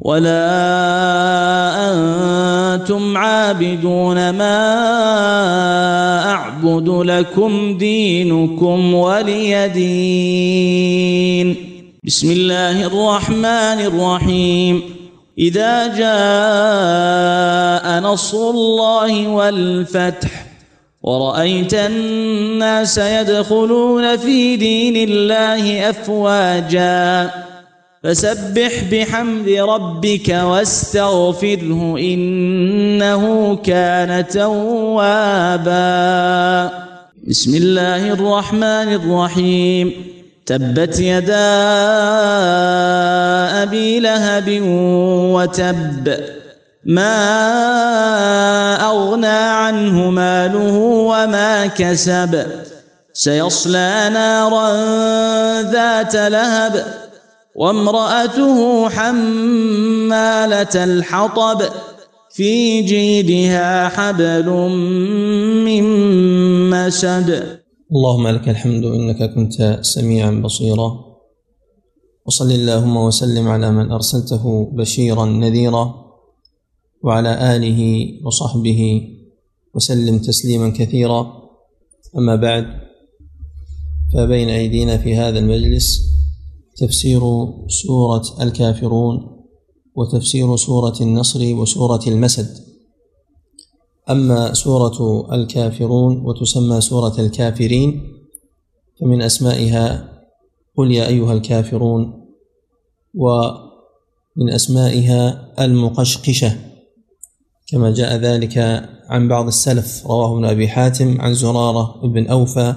ولا أنتم عابدون ما أعبد لكم دينكم ولي دين بسم الله الرحمن الرحيم إذا جاء نصر الله والفتح ورأيت الناس يدخلون في دين الله أفواجا فسبح بحمد ربك واستغفره إنه كان توابا. بسم الله الرحمن الرحيم. تبت يدا أبي لهب وتب. ما أغنى عنه ماله وما كسب. سيصلى نارا ذات لهب. وامرأته حمالة الحطب في جيدها حبل من مسد اللهم لك الحمد إنك كنت سميعا بصيرا. وصل اللهم وسلم على من أرسلته بشيرا نذيرا. وعلى آله وصحبه وسلم تسليما كثيرا. أما بعد فبين أيدينا في هذا المجلس تفسير سورة الكافرون وتفسير سورة النصر وسورة المسد. أما سورة الكافرون وتسمى سورة الكافرين فمن أسمائها قل يا أيها الكافرون ومن أسمائها المقشقشة كما جاء ذلك عن بعض السلف رواه ابن أبي حاتم عن زرارة بن أوفى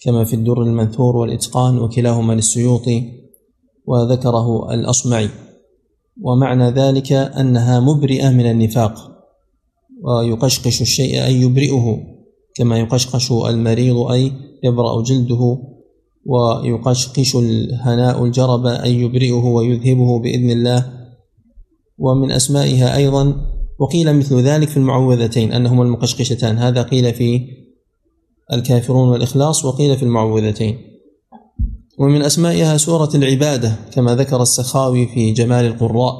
كما في الدر المنثور والإتقان وكلاهما للسيوطي. وذكره الأصمعي. ومعنى ذلك أنها مبرئة من النفاق ويقشقش الشيء أي يبرئه كما يقشقش المريض أي يبرأ جلده ويقشقش الهناء الجرب أي يبرئه ويذهبه بإذن الله. ومن أسمائها أيضا وقيل مثل ذلك في المعوذتين أنهما المقشقشتان. هذا قيل في الكافرون والإخلاص وقيل في المعوذتين. ومن أسمائها سورة العبادة كما ذكر السخاوي في جمال القراء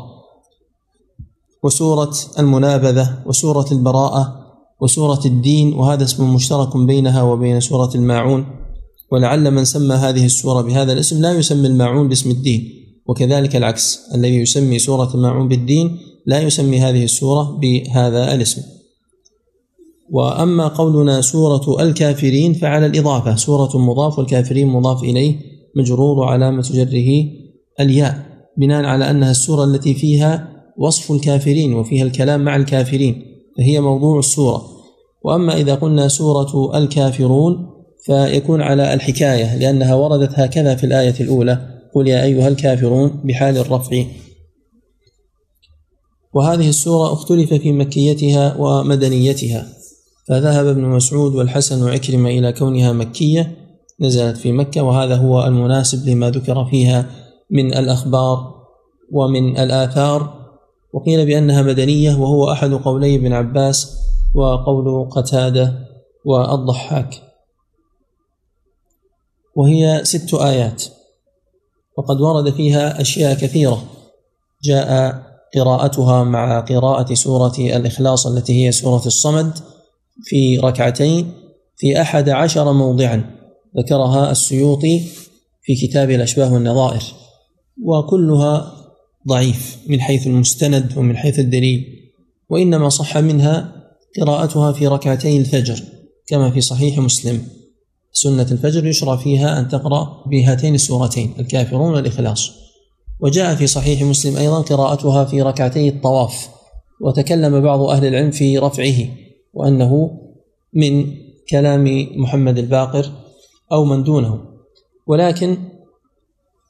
وسورة المنابذة وسورة البراءة وسورة الدين وهذا اسم مشترك بينها وبين سورة الماعون. ولعل من سمى هذه السورة بهذا الاسم لا يسمي الماعون باسم الدين وكذلك العكس الذي يسمي سورة الماعون بالدين لا يسمي هذه السورة بهذا الاسم. وأما قولنا سورة الكافرين فعلى الإضافة سورة مضاف والكافرين مضاف إليه مجرور وعلامة جره الياء بناء على أنها السورة التي فيها وصف الكافرين وفيها الكلام مع الكافرين فهي موضوع السورة. وأما إذا قلنا سورة الكافرون فيكون على الحكاية لأنها وردت هكذا في الآية الأولى قل يا أيها الكافرون بحال الرفع. وهذه السورة اختلف في مكيتها ومدنيتها فذهب ابن مسعود والحسن وعكرمة إلى كونها مكية نزلت في مكة وهذا هو المناسب لما ذكر فيها من الأخبار ومن الآثار. وقيل بأنها مدنية وهو أحد قولي ابن عباس وقول قتادة والضحاك. وهي ست آيات وقد ورد فيها أشياء كثيرة. جاء قراءتها مع قراءة سورة الإخلاص التي هي سورة الصمد في ركعتين في أحد عشر موضعا. ذكرها السيوطي في كتاب الأشباه والنظائر وكلها ضعيف من حيث المستند ومن حيث الدليل وإنما صح منها قراءتها في ركعتي الفجر كما في صحيح مسلم. سنة الفجر يشرع فيها أن تقرأ بهاتين السورتين الكافرون والإخلاص. وجاء في صحيح مسلم أيضا قراءتها في ركعتي الطواف وتكلم بعض أهل العلم في رفعه وأنه من كلام محمد الباقر أو من دونه ولكن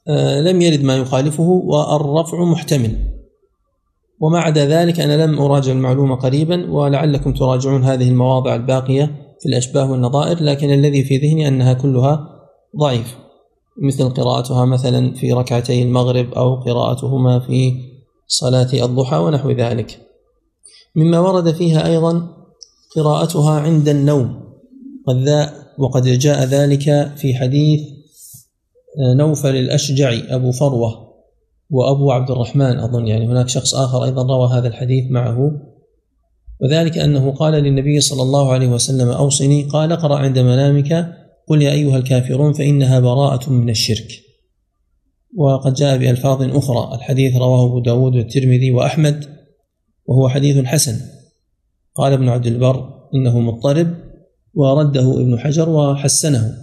آه، لم يرد ما يخالفه والرفع محتمل. وما عدا ذلك أنا لم أراجع المعلومة قريبا ولعلكم تراجعون هذه المواضع الباقية في الأشباه والنظائر لكن الذي في ذهني أنها كلها ضعيف. مثل قراءتها مثلا في ركعتي المغرب أو قراءتهما في صلاة الضحى ونحو ذلك. مما ورد فيها أيضا قراءتها عند النوم قد وقد جاء ذلك في حديث نوفل الأشجعي أبو فروة وأبو عبد الرحمن أظن يعني هناك شخص آخر أيضا روى هذا الحديث معه. وذلك أنه قال للنبي صلى الله عليه وسلم أوصني قال اقرأ عند منامك قل يا أيها الكافرون فإنها براءة من الشرك. وقد جاء بألفاظ أخرى الحديث رواه أبو داود والترمذي وأحمد وهو حديث حسن. قال ابن عبد البر إنه مضطرب ورده ابن حجر وحسنه.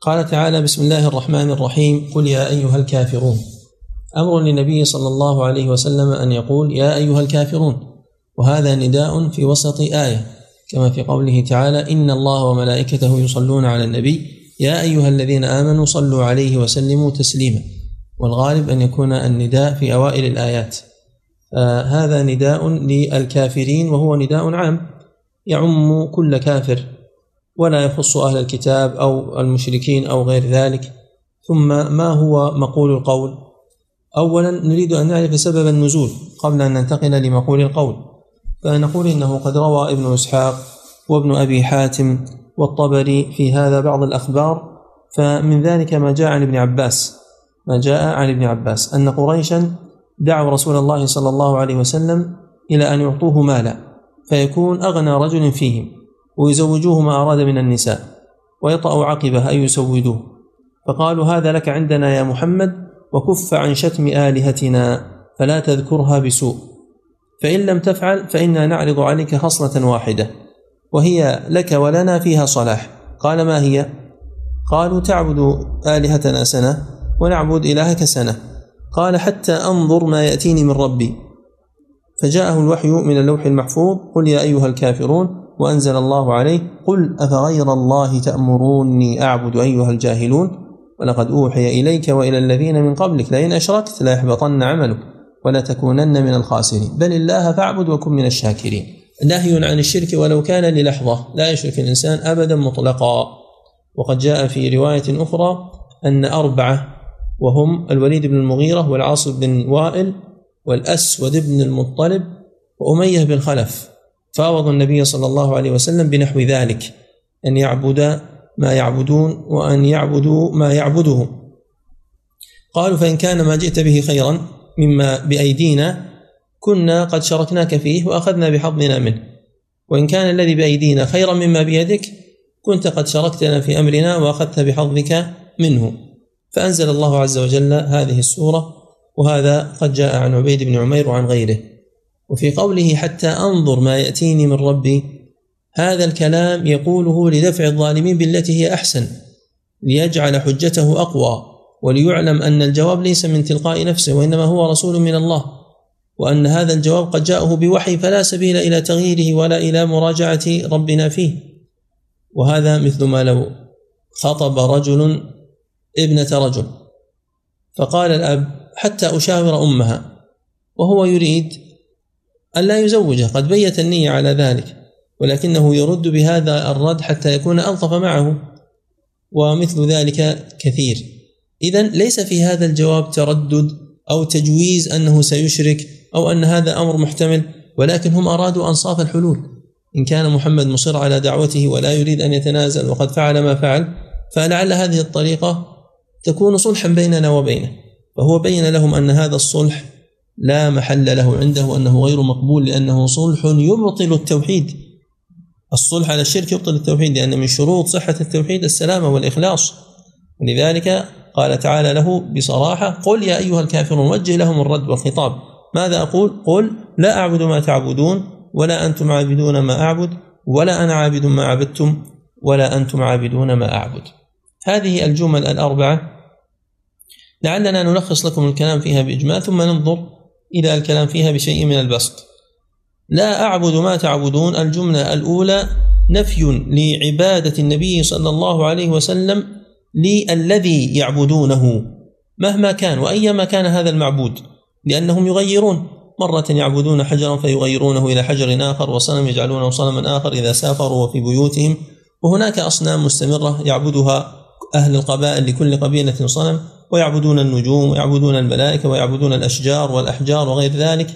قال تعالى بسم الله الرحمن الرحيم. قل يا أيها الكافرون. أمر للنبي صلى الله عليه وسلم أن يقول يا أيها الكافرون. وهذا نداء في وسط آية. كما في قوله تعالى إن الله وملائكته يصلون على النبي. يا أيها الذين آمنوا صلوا عليه وسلموا تسليما. والغالب أن يكون النداء في أوائل الآيات. فهذا نداء للكافرين وهو نداء عام. يعم كل كافر ولا يخص أهل الكتاب أو المشركين أو غير ذلك. ثم ما هو مقول القول؟ أولا نريد أن نعرف سبب النزول قبل أن ننتقل لمقول القول. فنقول إنه قد روى ابن إسحاق وابن أبي حاتم والطبري في هذا بعض الأخبار. فمن ذلك ما جاء عن ابن عباس. ما جاء عن ابن عباس. أن قريشا دعوا رسول الله صلى الله عليه وسلم إلى أن يعطوه مالا. فيكون أغنى رجل فيهم ويزوجوه ما أراد من النساء ويطأ عقبه أي يسودوه. فقالوا هذا لك عندنا يا محمد وكف عن شتم آلهتنا فلا تذكرها بسوء. فإن لم تفعل فإنا نعرض عليك خصلة واحدة وهي لك ولنا فيها صلاح. قال ما هي؟ قالوا تعبد آلهتنا سنة ونعبد إلهك سنة. قال حتى أنظر ما يأتيني من ربي. فجاءه الوحي من اللوح المحفوظ قل يا أيها الكافرون وأنزل الله عليه قل أفغير الله تأمروني أعبد أيها الجاهلون؟ ولقد أوحي إليك وإلى الذين من قبلك لئن أشركت ليحبطن عملك ولا تكونن من الخاسرين. بل الله فاعبد وكن من الشاكرين. نهي عن الشرك ولو كان للحظة. لا يشرك الإنسان أبدا مطلقا. وقد جاء في رواية أخرى أن أربعة وهم الوليد بن المغيرة والعاص بن وائل والأسود بن المطلب وأمية بن خلف. فاوضوا النبي صلى الله عليه وسلم بنحو ذلك أن يعبد ما يعبدون وأن يعبدوا ما يعبدهم. قالوا فإن كان ما جئت به خيرا مما بأيدينا كنا قد شركناك فيه وأخذنا بحظنا منه. وإن كان الذي بأيدينا خيرا مما بيدك كنت قد شاركتنا في أمرنا وأخذت بحظك منه. فأنزل الله عز وجل هذه السورة وهذا قد جاء عن عبيد بن عمير وعن غيره. وفي قوله حتى أنظر ما يأتيني من ربي هذا الكلام يقوله لدفع الظالمين بالتي هي أحسن ليجعل حجته أقوى وليعلم أن الجواب ليس من تلقاء نفسه وإنما هو رسول من الله وأن هذا الجواب قد جاءه بوحي فلا سبيل إلى تغييره ولا إلى مراجعة ربنا فيه. وهذا مثل ما لو خطب رجل ابنة رجل فقال الأب حتى أشاور أمها وهو يريد أن لا يزوجها. قد بيت النية على ذلك ولكنه يرد بهذا الرد حتى يكون ألطف معه ومثل ذلك كثير. إذا ليس في هذا الجواب تردد أو تجويز أنه سيشرك أو أن هذا أمر محتمل ولكن هم أرادوا أنصاف الحلول. إن كان محمد مصر على دعوته ولا يريد أن يتنازل وقد فعل ما فعل فلعل هذه الطريقة تكون صلحا بيننا وبينه. فهو بين لهم أن هذا الصلح لا محل له عنده أنه غير مقبول لأنه صلح يبطل التوحيد. الصلح على الشرك يبطل التوحيد لأن من شروط صحة التوحيد السلامة والإخلاص. ولذلك قال تعالى له بصراحة قل يا أيها الكافرون وجه لهم الرد والخطاب. ماذا أقول؟ قل لا أعبد ما تعبدون ولا أنتم عابدون ما أعبد ولا أنا عابد ما عبدتم ولا أنتم عابدون ما أعبد. هذه الجمل الأربعة لعلنا نلخص لكم الكلام فيها بإجمال ثم ننظر إلى الكلام فيها بشيء من البسط. لا أعبد ما تعبدون الجملة الأولى نفي لعبادة النبي صلى الله عليه وسلم للذي يعبدونه مهما كان وأيما كان هذا المعبود لأنهم يغيرون. مرة يعبدون حجرا فيغيرونه إلى حجر آخر وصنم يجعلونه صنما آخر إذا سافروا وفي بيوتهم. وهناك أصنام مستمرة يعبدها أهل القبائل لكل قبيلة صنم. ويعبدون النجوم ويعبدون الملائكة ويعبدون الأشجار والأحجار وغير ذلك.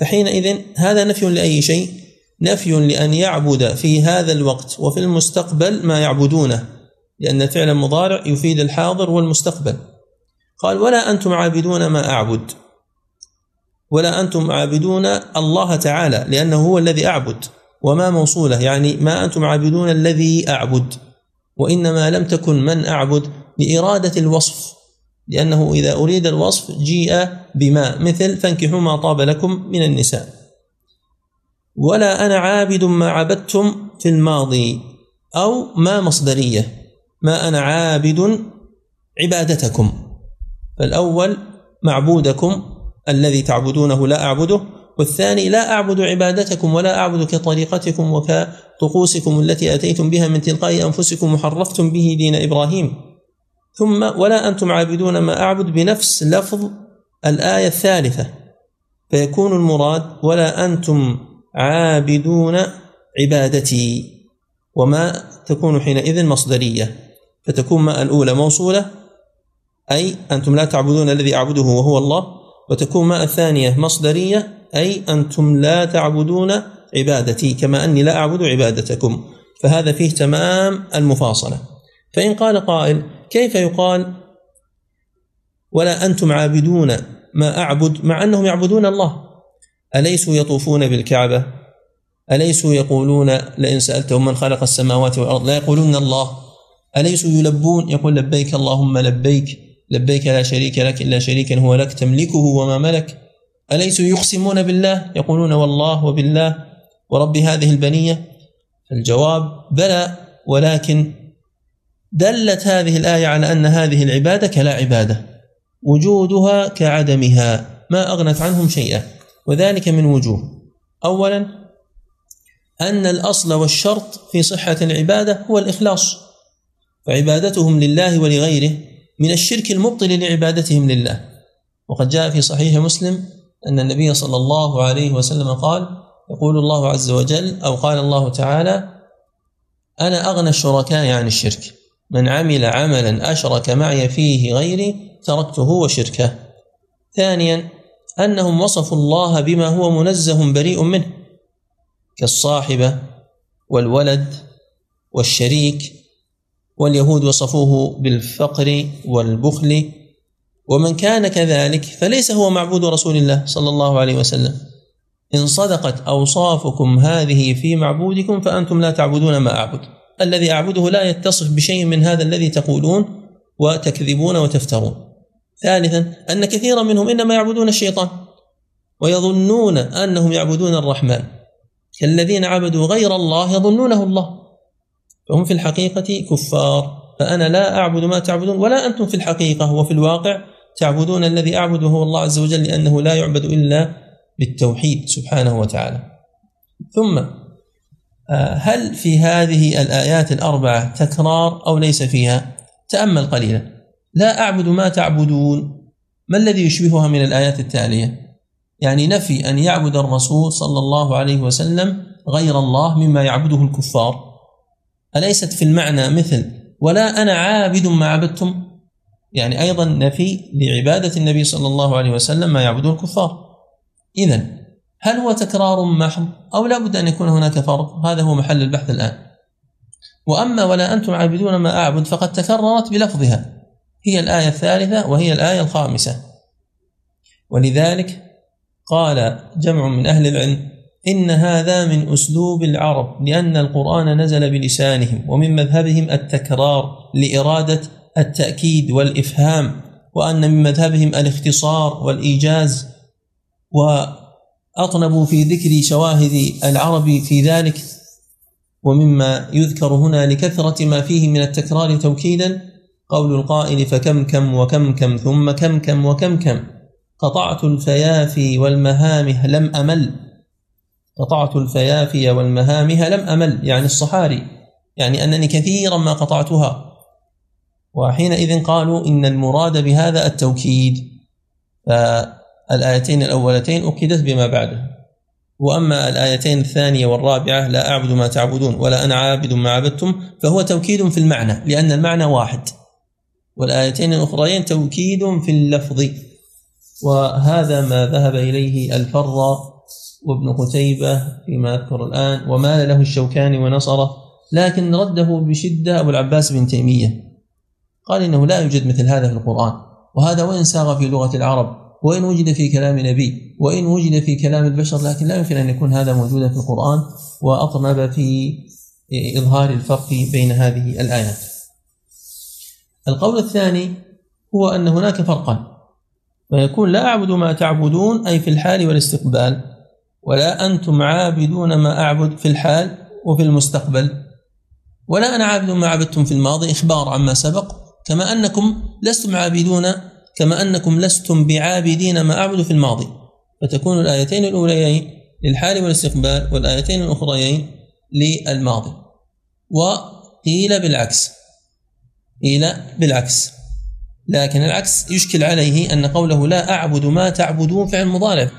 فحينئذ هذا نفي لأي شيء؟ نفي لأن يعبد في هذا الوقت وفي المستقبل ما يعبدونه لأن الفعل المضارع يفيد الحاضر والمستقبل. قال ولا أنتم عابدون ما أعبد. ولا أنتم عابدون الله تعالى لأنه هو الذي أعبد. وما موصولة؟ يعني ما أنتم عابدون الذي أعبد. وإنما لم تكن من أعبد لإرادة الوصف. لأنه إذا أريد الوصف جيء بما مثل فانكحوا ما طاب لكم من النساء. ولا أنا عابد ما عبدتم في الماضي أو ما مصدرية. ما أنا عابد عبادتكم. فالأول معبودكم الذي تعبدونه لا أعبده والثاني لا أعبد عبادتكم ولا أعبد كطريقتكم وكطقوسكم التي أتيتم بها من تلقاء أنفسكم وحرفتم به دين إبراهيم. ثم ولا أنتم عابدون ما أعبد بنفس لفظ الآية الثالثة. فيكون المراد ولا أنتم عابدون عبادتي وما تكون حينئذ مصدرية. فتكون ما الأولى موصولة أي أنتم لا تعبدون الذي أعبده وهو الله. وتكون ما الثانية مصدرية أي أنتم لا تعبدون عبادتي كما أني لا أعبد عبادتكم. فهذا فيه تمام المفاصلة. فإن قال قائل كيف يقال؟ ولا أنتم عابدون ما أعبد مع أنهم يعبدون الله. أليسوا يطوفون بالكعبة؟ أليسوا يقولون لئن سألتهم من خلق السماوات والأرض لا يقولون الله. أليسوا يلبون؟ يقول لبيك اللهم لبيك. لبيك لا شريك لك إلا شريكا هو لك تملكه وما ملك. أليسوا يقسمون بالله؟ يقولون والله وبالله. ورب هذه البنية؟ الجواب بلى ولكن دلت هذه الآية على أن هذه العبادة كلا عبادة وجودها كعدمها ما أغنت عنهم شيئا وذلك من وجوه. أولا أن الأصل والشرط في صحة العبادة هو الإخلاص فعبادتهم لله ولغيره من الشرك المبطل لعبادتهم لله. وقد جاء في صحيح مسلم أن النبي صلى الله عليه وسلم قال يقول الله عز وجل أو قال الله تعالى أنا أغنى الشركاء عن الشرك. من عمل عملا أشرك معي فيه غيري تركته وشركه. ثانيا أنهم وصفوا الله بما هو منزه بريء منه كالصاحبة والولد والشريك. واليهود وصفوه بالفقر والبخل. ومن كان كذلك فليس هو معبود رسول الله صلى الله عليه وسلم. إن صدقت أوصافكم هذه في معبودكم فأنتم لا تعبدون ما أعبد. الذي أعبده لا يتصف بشيء من هذا الذي تقولون وتكذبون وتفترون. ثالثا أن كثيرا منهم إنما يعبدون الشيطان ويظنون أنهم يعبدون الرحمن. كالذين عبدوا غير الله يظنونه الله. فهم في الحقيقة كفار. فأنا لا أعبد ما تعبدون ولا أنتم في الحقيقة وفي الواقع تعبدون الذي أعبده هو الله عز وجل لأنه لا يعبد إلا بالتوحيد سبحانه وتعالى. ثم هل في هذه الآيات الأربعة تكرار أو ليس فيها؟ تأمل قليلا. لا أعبد ما تعبدون. ما الذي يشبهها من الآيات التالية؟ يعني نفي أن يعبد الرسول صلى الله عليه وسلم غير الله مما يعبده الكفار. أليست في المعنى مثل ولا أنا عابد ما عبدتم؟ يعني أيضا نفي لعبادة النبي صلى الله عليه وسلم ما يعبده الكفار. إذا هل هو تكرار محض أو لا بد أن يكون هناك فرق؟ هذا هو محل البحث الآن. وأما ولا أنتم عابدون ما أعبد فقد تكررت بلفظها. هي الآية الثالثة وهي الآية الخامسة. ولذلك قال جمع من أهل العلم إن هذا من أسلوب العرب لأن القرآن نزل بلسانهم ومن مذهبهم التكرار لإرادة التأكيد والإفهام وأن من مذهبهم الاختصار والإيجاز وأطنبوا في ذكر شواهد العرب في ذلك ومما يذكر هنا لكثرة ما فيه من التكرار توكيدا قول القائل فكم كم وكم كم ثم كم كم وكم كم قطعت الفيافي والمهامه لم أمل قطعت الفيافي والمهامها لم أمل يعني الصحاري يعني أنني كثيرا ما قطعتها. وحينئذ قالوا إن المراد بهذا التوكيد الآيتين الأولتين أكدت بما بعده. وأما الآيتين الثانية والرابعة لا أعبد ما تعبدون ولا أنا عابد ما عبدتم فهو توكيد في المعنى لأن المعنى واحد. والآيتين الأخريين توكيد في اللفظ. وهذا ما ذهب إليه الفر وابن قتيبة فيما أذكر الآن ومال له الشوكاني ونصره لكن رده بشدة أبو العباس بن تيمية. قال إنه لا يوجد مثل هذا في القرآن وهذا وإن ساغ في لغة العرب. وإن وجد في كلام نبي وإن وجد في كلام البشر لكن لا يمكن أن يكون هذا موجودا في القرآن وأطنب في إظهار الفرق بين هذه الآيات. القول الثاني هو أن هناك فرقا فيكون لا أعبد ما تعبدون أي في الحال والاستقبال ولا أنتم عابدون ما أعبد في الحال وفي المستقبل ولا أنا عابد ما عبدتم في الماضي إخبار عما سبق كما أنكم لستم عابدون كما أنكم لستم بعابدين ما أعبد في الماضي. فتكون الآيتين الأوليين للحال والاستقبال والآيتين الأخريين للماضي. وقيل بالعكس. قيل بالعكس. لكن العكس يشكل عليه أن قوله لا أعبد ما تعبدون فعل مضارع.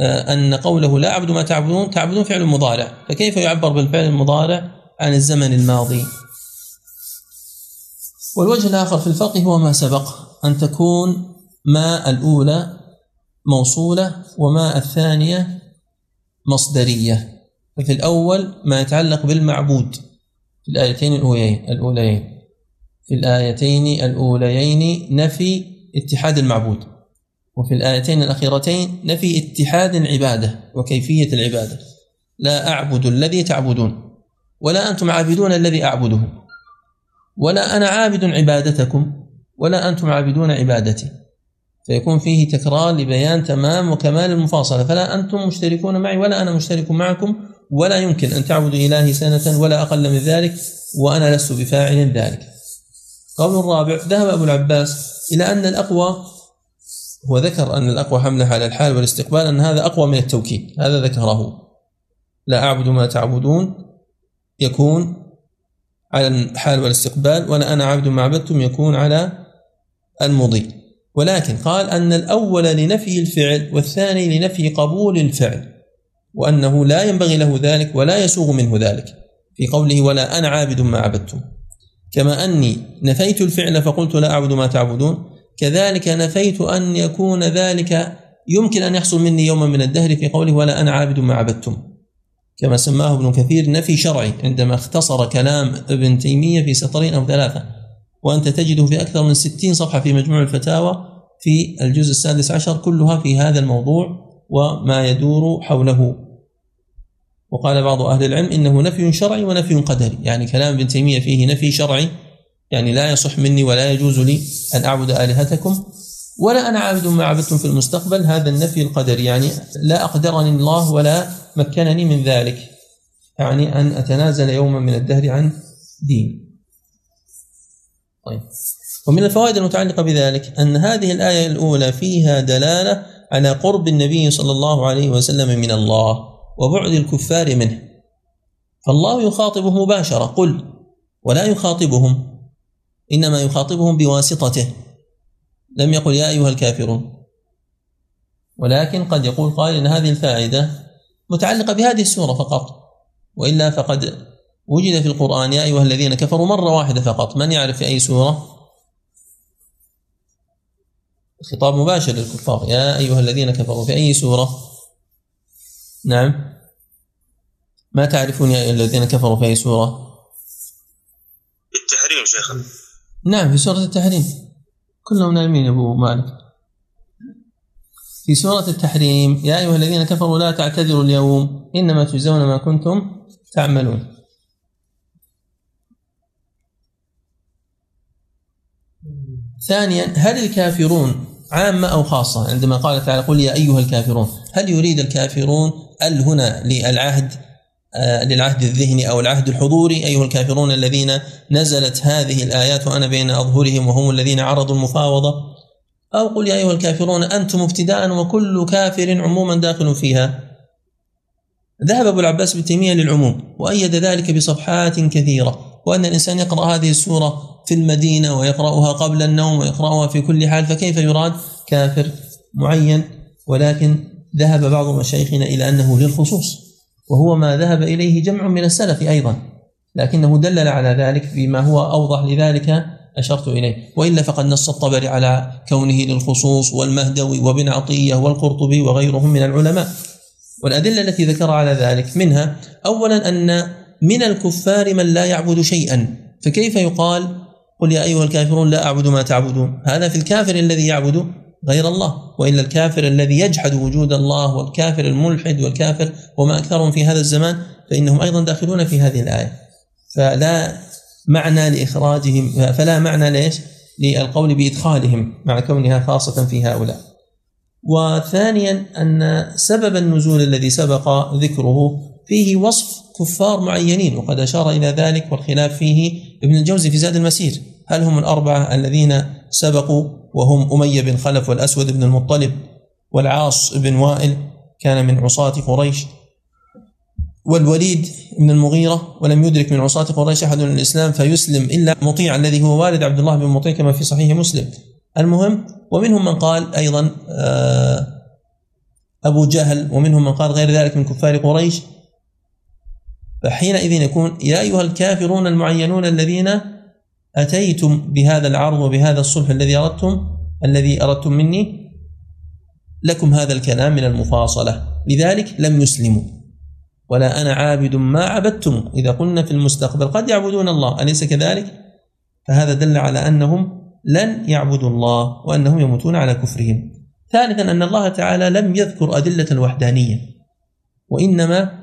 آه، أن قوله لا أعبد ما تعبدون تعبدون فعل مضارع. فكيف يعبر بالفعل المضارع عن الزمن الماضي؟ والوجه الآخر في الفرق هو ما سبق. أن تكون ما الأولى موصولة وما الثانية مصدرية. ففي الأول ما يتعلق بالمعبود في الآيتين الأوليين الأوليين. في الآيتين الأوليين نفي اتحاد المعبود وفي الآيتين الأخيرتين نفي اتحاد العبادة وكيفية العبادة. لا أعبد الذي تعبدون ولا أنتم عابدون الذي أعبده ولا أنا عابد عبادتكم. ولا أنتم عابدون عبادتي. فيكون فيه تكرار لبيان تمام وكمال المفاصلة. فلا أنتم مشتركون معي ولا أنا مشترك معكم ولا يمكن أن تعبدوا إلهي سنة ولا أقل من ذلك وأنا لست بفاعل ذلك. قول الرابع ذهب أبو العباس إلى أن الأقوى هو ذكر أن الأقوى حملة على الحال والاستقبال أن هذا أقوى من التوكيد. هذا ذكره. لا أعبد ما تعبدون يكون على الحال والاستقبال ولا أنا عبد ما عبدتم يكون على المضي. ولكن قال أن الأول لنفي الفعل والثاني لنفي قبول الفعل وأنه لا ينبغي له ذلك ولا يسوغ منه ذلك. في قوله ولا أنا عابد ما عبدتم. كما أني نفيت الفعل فقلت لا أعبد ما تعبدون كذلك نفيت أن يكون ذلك يمكن أن يحصل مني يوما من الدهر في قوله ولا أنا عابد ما عبدتم. كما سماه ابن كثير نفي شرعي عندما اختصر كلام ابن تيمية في سطرين أو ثلاثة. وأنت تجده في أكثر من ستين صفحة في مجموع الفتاوى في الجزء السادس عشر كلها في هذا الموضوع وما يدور حوله. وقال بعض أهل العلم إنه نفي شرعي ونفي قدري. يعني كلام ابن تيمية فيه نفي شرعي. يعني لا يصح مني ولا يجوز لي أن أعبد آلهتكم ولا أنا عابد ما عبدتم في المستقبل. هذا النفي القدري. يعني لا أقدرني الله ولا مكنني من ذلك. يعني أن أتنازل يوما من الدهر عن دين. طيب. ومن الفوائد المتعلقة بذلك أن هذه الآية الأولى فيها دلالة على قرب النبي صلى الله عليه وسلم من الله وبعد الكفار منه. فالله يخاطبه مباشرة قل. ولا يخاطبهم إنما يخاطبهم بواسطته. لم يقل يا أيها الكافرون. ولكن قد يقول قائل إن هذه الفائدة متعلقة بهذه السورة فقط وإلا فقد وجد في القرآن يا أيها الذين كفروا مرة واحدة فقط من يعرف في أي سورة؟ خطاب مباشر للكفار يا أيها الذين كفروا في أي سورة؟ نعم. ما تعرفون يا أيها الذين كفروا في أي سورة؟ التحريم شيخنا نعم في سورة التحريم. كلهم نايمين يا أبو مالك. في سورة التحريم يا أيها الذين كفروا لا تعتذروا اليوم إنما تجزون ما كنتم تعملون. ثانيا هل الكافرون عامة أو خاصة؟ عندما قال تعالى قل يا أيها الكافرون هل يريد الكافرون ال هنا للعهد آه، للعهد الذهني أو العهد الحضوري؟ أيها الكافرون الذين نزلت هذه الآيات وأنا بين أظهرهم وهم الذين عرضوا المفاوضة؟ أو قل يا أيها الكافرون أنتم ابتداء وكل كافر عموما داخل فيها. ذهب أبو العباس بن تيمية للعموم وأيد ذلك بصفحات كثيرة وأن الإنسان يقرأ هذه السورة في المدينة ويقرأها قبل النوم ويقرأها في كل حال فكيف يراد كافر معين؟ ولكن ذهب بعض مشايخنا إلى أنه للخصوص وهو ما ذهب إليه جمع من السلف أيضا لكنه دلل على ذلك بما هو أوضح لذلك أشرت إليه. وإلا فقد نص الطبري على كونه للخصوص والمهدوي وابن عطية والقرطبي وغيرهم من العلماء. والأدلة التي ذكر على ذلك منها أولا أن من الكفار من لا يعبد شيئا فكيف يقال قل يا أيها الكافرون لا أعبد ما تعبدون. هذا في الكافر الذي يعبد غير الله وإلا الكافر الذي يجحد وجود الله والكافر الملحد والكافر وما أكثرهم في هذا الزمان فإنهم أيضا داخلون في هذه الآية. فلا معنى لإخراجهم فلا معنى ليش للقول بإدخالهم مع كونها خاصة في هؤلاء. وثانيا أن سبب النزول الذي سبق ذكره فيه وصف كفار معينين وقد أشار إلى ذلك والخلاف فيه ابن الجوزي في زاد المسير. هل هم الأربعة الذين سبقوا وهم أمية بن خلف والأسود بن المطلب والعاص بن وائل؟ كان من عصاة قريش. والوليد بن المغيرة ولم يدرك من عصاة قريش أحد الإسلام فيسلم إلا مطيع الذي هو والد عبد الله بن مطيع كما في صحيح مسلم. المهم ومنهم من قال أيضا آه، أبو جهل ومنهم من قال غير ذلك من كفار قريش. فحينئذ يكون يا أيها الكافرون المعينون الذين أتيتم بهذا العرض وبهذا الصلح الذي أردتم الذي أردتم مني لكم هذا الكلام من المفاصلة. لذلك لم يسلموا. ولا أنا عابد ما عبدتم. إذا قلنا في المستقبل قد يعبدون الله أليس كذلك؟ فهذا دل على أنهم لن يعبدوا الله وأنهم يموتون على كفرهم. ثالثا أن الله تعالى لم يذكر أدلة الوحدانية وإنما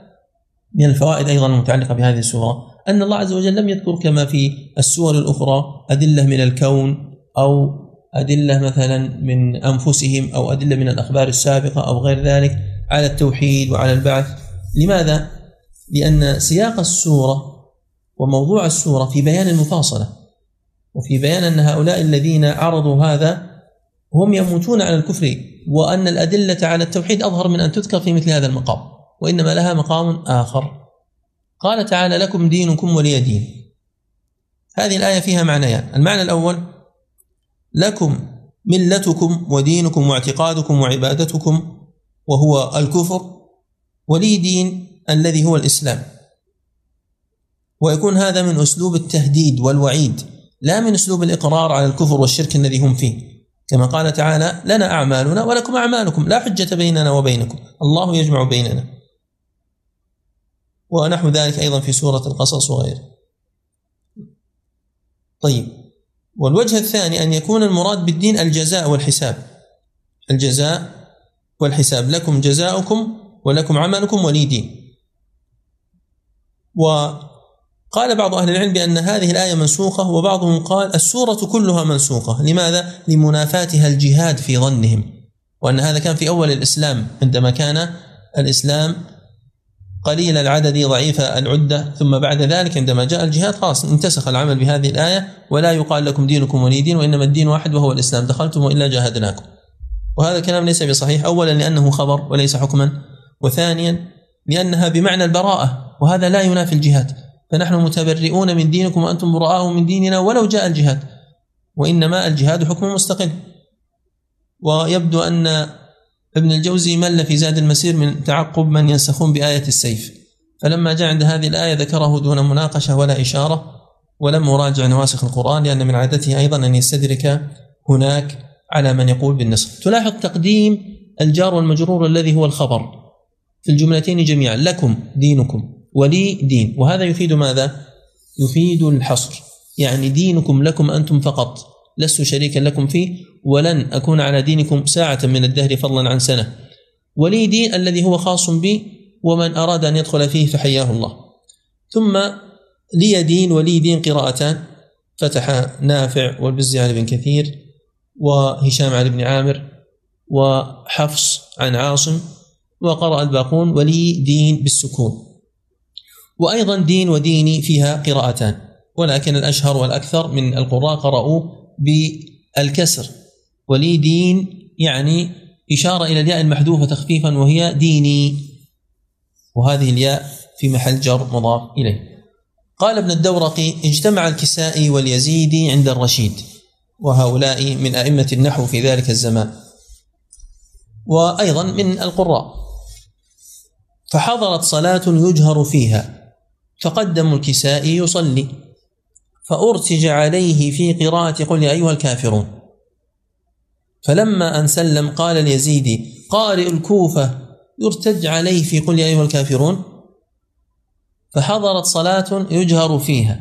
من الفوائد أيضا المتعلقة بهذه السورة أن الله عز وجل لم يذكر كما في السور الأخرى أدلة من الكون أو أدلة مثلا من أنفسهم أو أدلة من الأخبار السابقة أو غير ذلك على التوحيد وعلى البعث لماذا؟ لأن سياق السورة وموضوع السورة في بيان المفاصلة وفي بيان أن هؤلاء الذين عرضوا هذا هم يموتون على الكفر وأن الأدلة على التوحيد أظهر من أن تذكر في مثل هذا المقام وإنما لها مقام آخر. قال تعالى لكم دينكم ولي دين. هذه الآية فيها معنيان. المعنى الأول لكم ملتكم ودينكم واعتقادكم وعبادتكم وهو الكفر ولي دين الذي هو الإسلام. ويكون هذا من أسلوب التهديد والوعيد لا من أسلوب الإقرار على الكفر والشرك الذي هم فيه. كما قال تعالى لنا أعمالنا ولكم أعمالكم لا حجة بيننا وبينكم. الله يجمع بيننا. ونحو ذلك أيضا في سورة القصص وغيره. طيب. والوجه الثاني أن يكون المراد بالدين الجزاء والحساب. الجزاء والحساب. لكم جزاؤكم ولكم عملكم ولي دين. وقال بعض أهل العلم بأن هذه الآية منسوخة وبعضهم قال السورة كلها منسوخة. لماذا؟ لمنافاتها الجهاد في ظنهم. وأن هذا كان في أول الإسلام عندما كان الإسلام قليل العدد ضعيف العدة ثم بعد ذلك عندما جاء الجهاد خلاص انتسخ العمل بهذه الآية ولا يقال لكم دينكم ولي دين وإنما الدين واحد وهو الإسلام. دخلتم وإلا جاهدناكم. وهذا الكلام ليس بصحيح. أولا لأنه خبر وليس حكما وثانيا لأنها بمعنى البراءة وهذا لا ينافي الجهاد. فنحن متبرئون من دينكم وأنتم براء من ديننا ولو جاء الجهاد وإنما الجهاد حكم مستقل. ويبدو أن ابن الجوزي مل في زاد المسير من تعقب من ينسخون بآية السيف. فلما جاء عند هذه الآية ذكره دون مناقشة ولا إشارة ولم يراجع نواسخ القرآن لأن من عادته أيضا أن يستدرك هناك على من يقول بالنسخ تلاحظ تقديم الجار والمجرور الذي هو الخبر في الجملتين جميعا لكم دينكم ولي دين. وهذا يفيد ماذا؟ يفيد الحصر. يعني دينكم لكم أنتم فقط. لست شريكا لكم فيه ولن أكون على دينكم ساعة من الدهر فضلا عن سنة. ولي دين الذي هو خاص بي ومن أراد أن يدخل فيه فحياه الله. ثم لي دين ولي دين قراءتان. فتح نافع والبزي عن ابن كثير وهشام عن ابن عامر وحفص عن عاصم وقرأ الباقون ولي دين بالسكون. وأيضا دين وديني فيها قراءتان. ولكن الأشهر والأكثر من القراء قرأوا بالكسر. ولي دين يعني إشارة إلى الياء المحذوفة تخفيفا وهي ديني. وهذه الياء في محل جر مضاف إليه. قال ابن الدورقي اجتمع الكسائي واليزيدي عند الرشيد وهؤلاء من أئمة النحو في ذلك الزمان. وأيضا من القراء. فحضرت صلاة يجهر فيها فقدموا الكسائي يصلي. فأرتج عليه في قراءة قل يا أيها الكافرون. فلما أن سلم قال اليزيدي قارئ الكوفة يرتج عليه في قل يا أيها الكافرون. فحضرت صلاة يجهر فيها.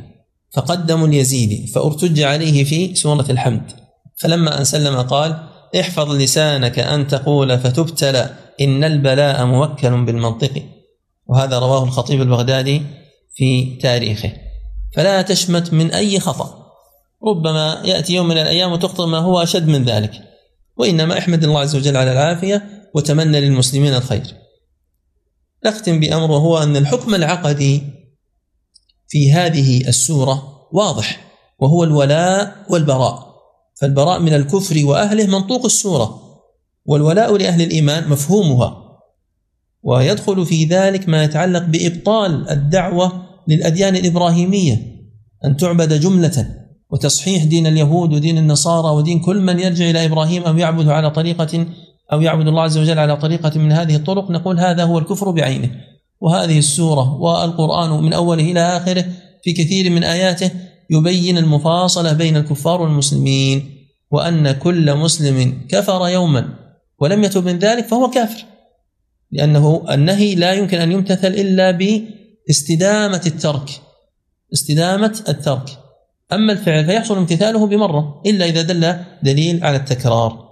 فقدموا اليزيدي فأرتج عليه في سورة الحمد. فلما أن سلم قال احفظ لسانك أن تقول فتبتلى إن البلاء موكل بالمنطق. وهذا رواه الخطيب البغدادي في تاريخه. فلا تشمت من أي خطأ. ربما يأتي يوم من الأيام وتخطئ ما هو أشد من ذلك. وإنما احمد الله عز وجل على العافية وتمنى للمسلمين الخير. نختم بأمر وهو أن الحكم العقدي في هذه السورة واضح وهو الولاء والبراء. فالبراء من الكفر وأهله منطوق السورة والولاء لأهل الإيمان مفهومها. ويدخل في ذلك ما يتعلق بإبطال الدعوة للأديان الإبراهيمية أن تعبد جملة وتصحيح دين اليهود ودين النصارى ودين كل من يرجع إلى إبراهيم أو يعبد على طريقة أو يعبد الله عز وجل على طريقة من هذه الطرق نقول هذا هو الكفر بعينه. وهذه السورة والقرآن من أوله إلى آخره في كثير من آياته يبين المفاصلة بين الكفار والمسلمين وأن كل مسلم كفر يوما ولم يتب من ذلك فهو كافر لأنه النهي لا يمكن أن يمتثل إلا باستدامة الترك. استدامة الترك. أما الفعل فيحصل امتثاله بمرة إلا إذا دل دليل على التكرار.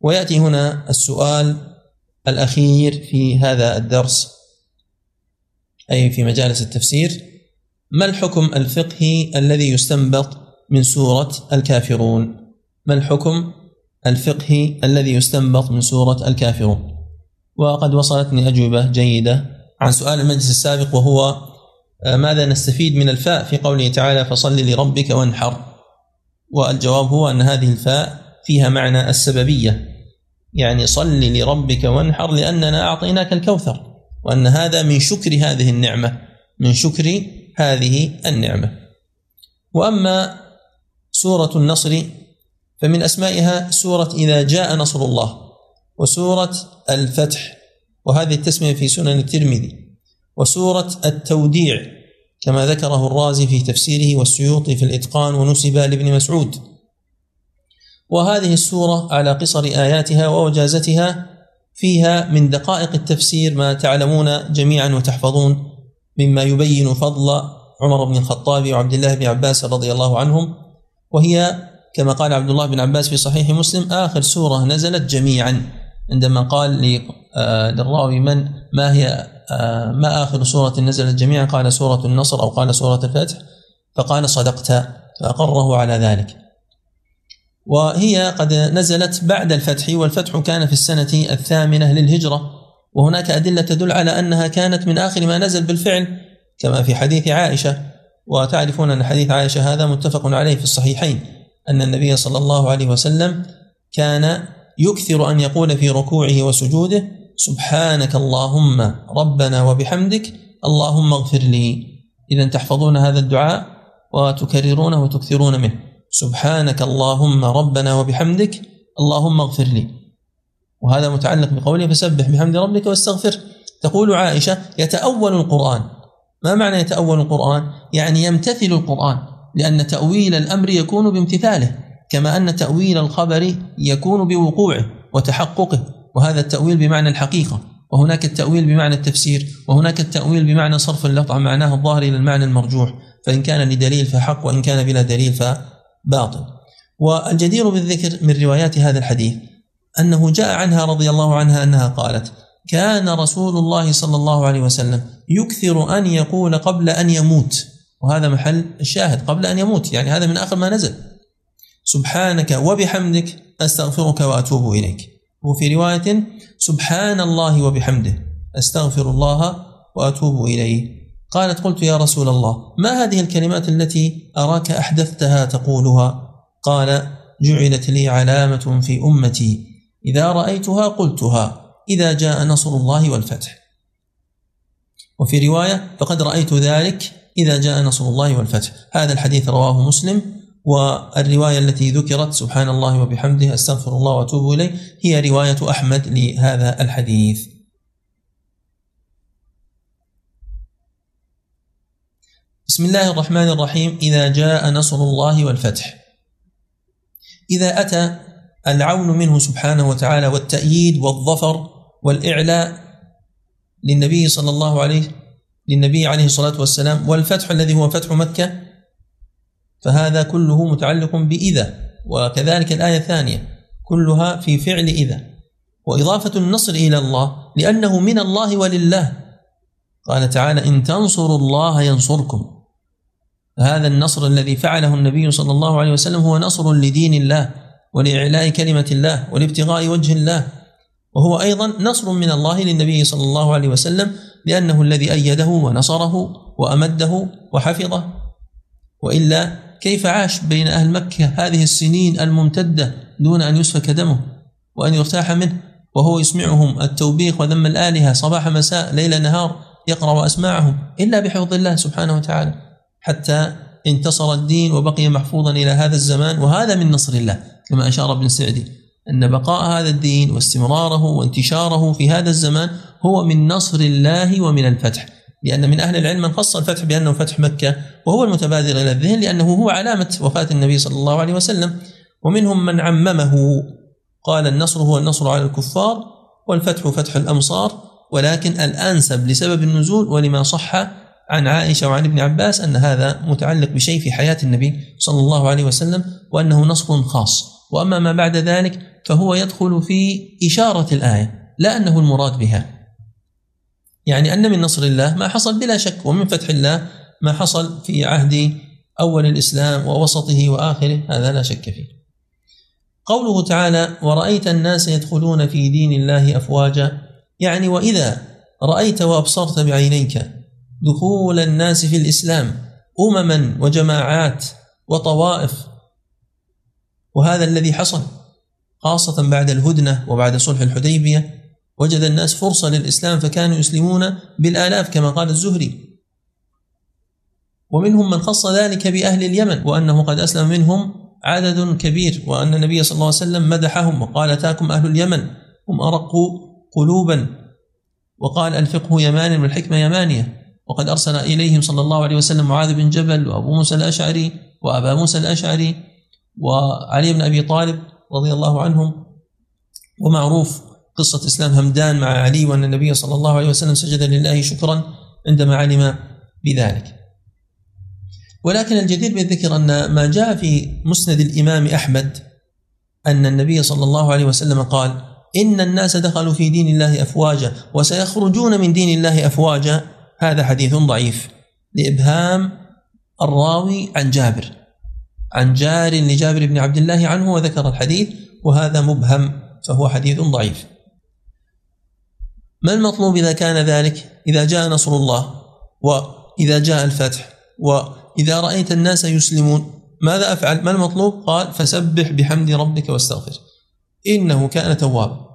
ويأتي هنا السؤال الأخير في هذا الدرس أي في مجالس التفسير. ما الحكم الفقهي الذي يستنبط من سورة الكافرون؟ ما الحكم الفقهي الذي يستنبط من سورة الكافرون؟ وقد وصلتني أجوبة جيدة. عن سؤال المجلس السابق وهو آه، ماذا نستفيد من الفاء في قوله تعالى فصل لربك وانحر؟ والجواب هو أن هذه الفاء فيها معنى السببية. يعني صل لربك وانحر لأننا أعطيناك الكوثر وأن هذا من شكر هذه النعمة من شكر هذه النعمة. وأما سورة النصر فمن أسمائها سورة إذا جاء نصر الله وسورة الفتح وهذه التسمية في سنن الترمذي. وسورة التوديع كما ذكره الرازي في تفسيره والسيوطي في الإتقان ونسب لابن مسعود. وهذه السورة على قصر آياتها ووجازتها فيها من دقائق التفسير ما تعلمون جميعا وتحفظون مما يبين فضل عمر بن الخطاب وعبد الله بن عباس رضي الله عنهم. وهي كما قال عبد الله بن عباس في صحيح مسلم آخر سورة نزلت جميعا. عندما قال آه، للراوي من ما هي آه، ما آخر سورة نزلت جميعا؟ قال سورة النصر أو قال سورة الفتح. فقال صدقت فأقره على ذلك. وهي قد نزلت بعد الفتح والفتح كان في السنة الثامنة للهجرة. وهناك أدلة تدل على أنها كانت من آخر ما نزل بالفعل كما في حديث عائشة. وتعرفون أن حديث عائشة هذا متفق عليه في الصحيحين أن النبي صلى الله عليه وسلم كان يكثر أن يقول في ركوعه وسجوده سبحانك اللهم ربنا وبحمدك اللهم اغفر لي. إذا تحفظون هذا الدعاء وتكررونه وتكثرون منه. سبحانك اللهم ربنا وبحمدك اللهم اغفر لي. وهذا متعلق بقوله فسبح بحمد ربك واستغفر. تقول عائشة يتأول القرآن. ما معنى يتأول القرآن؟ يعني يمتثل القرآن لأن تأويل الأمر يكون بامتثاله. كما أن تأويل الخبر يكون بوقوعه وتحققه وهذا التأويل بمعنى الحقيقة وهناك التأويل بمعنى التفسير وهناك التأويل بمعنى صرف اللفظ عن معناه الظاهر إلى المعنى المرجوح فإن كان لدليل فحق وإن كان بلا دليل فباطل. والجدير بالذكر من روايات هذا الحديث أنه جاء عنها رضي الله عنها أنها قالت كان رسول الله صلى الله عليه وسلم يكثر أن يقول قبل أن يموت. وهذا محل الشاهد قبل أن يموت يعني هذا من آخر ما نزل. سبحانك وبحمدك أستغفرك وأتوب إليك. وفي رواية سبحان الله وبحمده أستغفر الله وأتوب إليه. قالت قلت يا رسول الله ما هذه الكلمات التي أراك أحدثتها تقولها؟ قال جعلت لي علامة في أمتي. إذا رأيتها قلتها إذا جاء نصر الله والفتح. وفي رواية فقد رأيت ذلك إذا جاء نصر الله والفتح. هذا الحديث رواه مسلم. والرواية التي ذكرت سبحان الله وبحمده أستغفر الله وأتوب إليه هي رواية أحمد لهذا الحديث. بسم الله الرحمن الرحيم إذا جاء نصر الله والفتح. إذا أتى العون منه سبحانه وتعالى والتأييد والظفر والإعلاء للنبي صلى الله عليه للنبي عليه الصلاة والسلام والفتح الذي هو فتح مكة فهذا كله متعلق بإذا وكذلك الآية الثانية كلها في فعل إذا. وإضافة النصر إلى الله لأنه من الله ولله. قال تعالى إن تنصروا الله ينصركم. هذا النصر الذي فعله النبي صلى الله عليه وسلم هو نصر لدين الله ولإعلاء كلمة الله ولابتغاء وجه الله. وهو أيضا نصر من الله للنبي صلى الله عليه وسلم لأنه الذي أيده ونصره وأمده وحفظه. وإلا كيف عاش بين أهل مكة هذه السنين الممتدة دون أن يسفك دمه وأن يرتاح منه؟ وهو يسمعهم التوبيخ وذم الآلهة صباح مساء ليل نهار يقرأ أسماعهم إلا بحفظ الله سبحانه وتعالى. حتى انتصر الدين وبقي محفوظا إلى هذا الزمان وهذا من نصر الله كما أشار ابن سعدي. أن بقاء هذا الدين واستمراره وانتشاره في هذا الزمان هو من نصر الله ومن الفتح. لأن من أهل العلم من خص الفتح بأنه فتح مكة وهو المتبادر إلى الذهن لأنه هو علامة وفاة النبي صلى الله عليه وسلم. ومنهم من عممه قال النصر هو النصر على الكفار والفتح فتح الأمصار ولكن الأنسب لسبب النزول ولما صح عن عائشة وعن ابن عباس أن هذا متعلق بشيء في حياة النبي صلى الله عليه وسلم وأنه نصر خاص. وأما ما بعد ذلك فهو يدخل في إشارة الآية لا أنه المراد بها. يعني أن من نصر الله ما حصل بلا شك ومن فتح الله ما حصل في عهد أول الإسلام ووسطه وآخره هذا لا شك فيه. قوله تعالى ورأيت الناس يدخلون في دين الله أفواجا. يعني وإذا رأيت وأبصرت بعينيك دخول الناس في الإسلام أمما وجماعات وطوائف وهذا الذي حصل خاصة بعد الهدنة وبعد صلح الحديبية وجد الناس فرصة للإسلام فكانوا يسلمون بالآلاف كما قال الزهري. ومنهم من خص ذلك بأهل اليمن وأنه قد أسلم منهم عدد كبير وأن النبي صلى الله عليه وسلم مدحهم وقال أتاكم أهل اليمن؟ هم أرق قلوبا. وقال الفقه يمان والحكمة يمانية. وقد أرسل إليهم صلى الله عليه وسلم معاذ بن جبل وأبو موسى الأشعري وأبا موسى الأشعري وعلي بن أبي طالب رضي الله عنهم. ومعروف قصة إسلام همدان مع علي وأن النبي صلى الله عليه وسلم سجد لله شكرا عندما علم بذلك. ولكن الجدير بالذكر أن ما جاء في مسند الإمام أحمد أن النبي صلى الله عليه وسلم قال إن الناس دخلوا في دين الله أفواجا وسيخرجون من دين الله أفواجا. هذا حديث ضعيف لإبهام الراوي عن جابر عن جار لجابر بن عبد الله عنه وذكر الحديث وهذا مبهم فهو حديث ضعيف. ما المطلوب إذا كان ذلك؟ إذا جاء نصر الله وإذا جاء الفتح وإذا رأيت الناس يسلمون ماذا أفعل؟ ما المطلوب؟ قال فسبح بحمد ربك واستغفر. إنه كان توابا.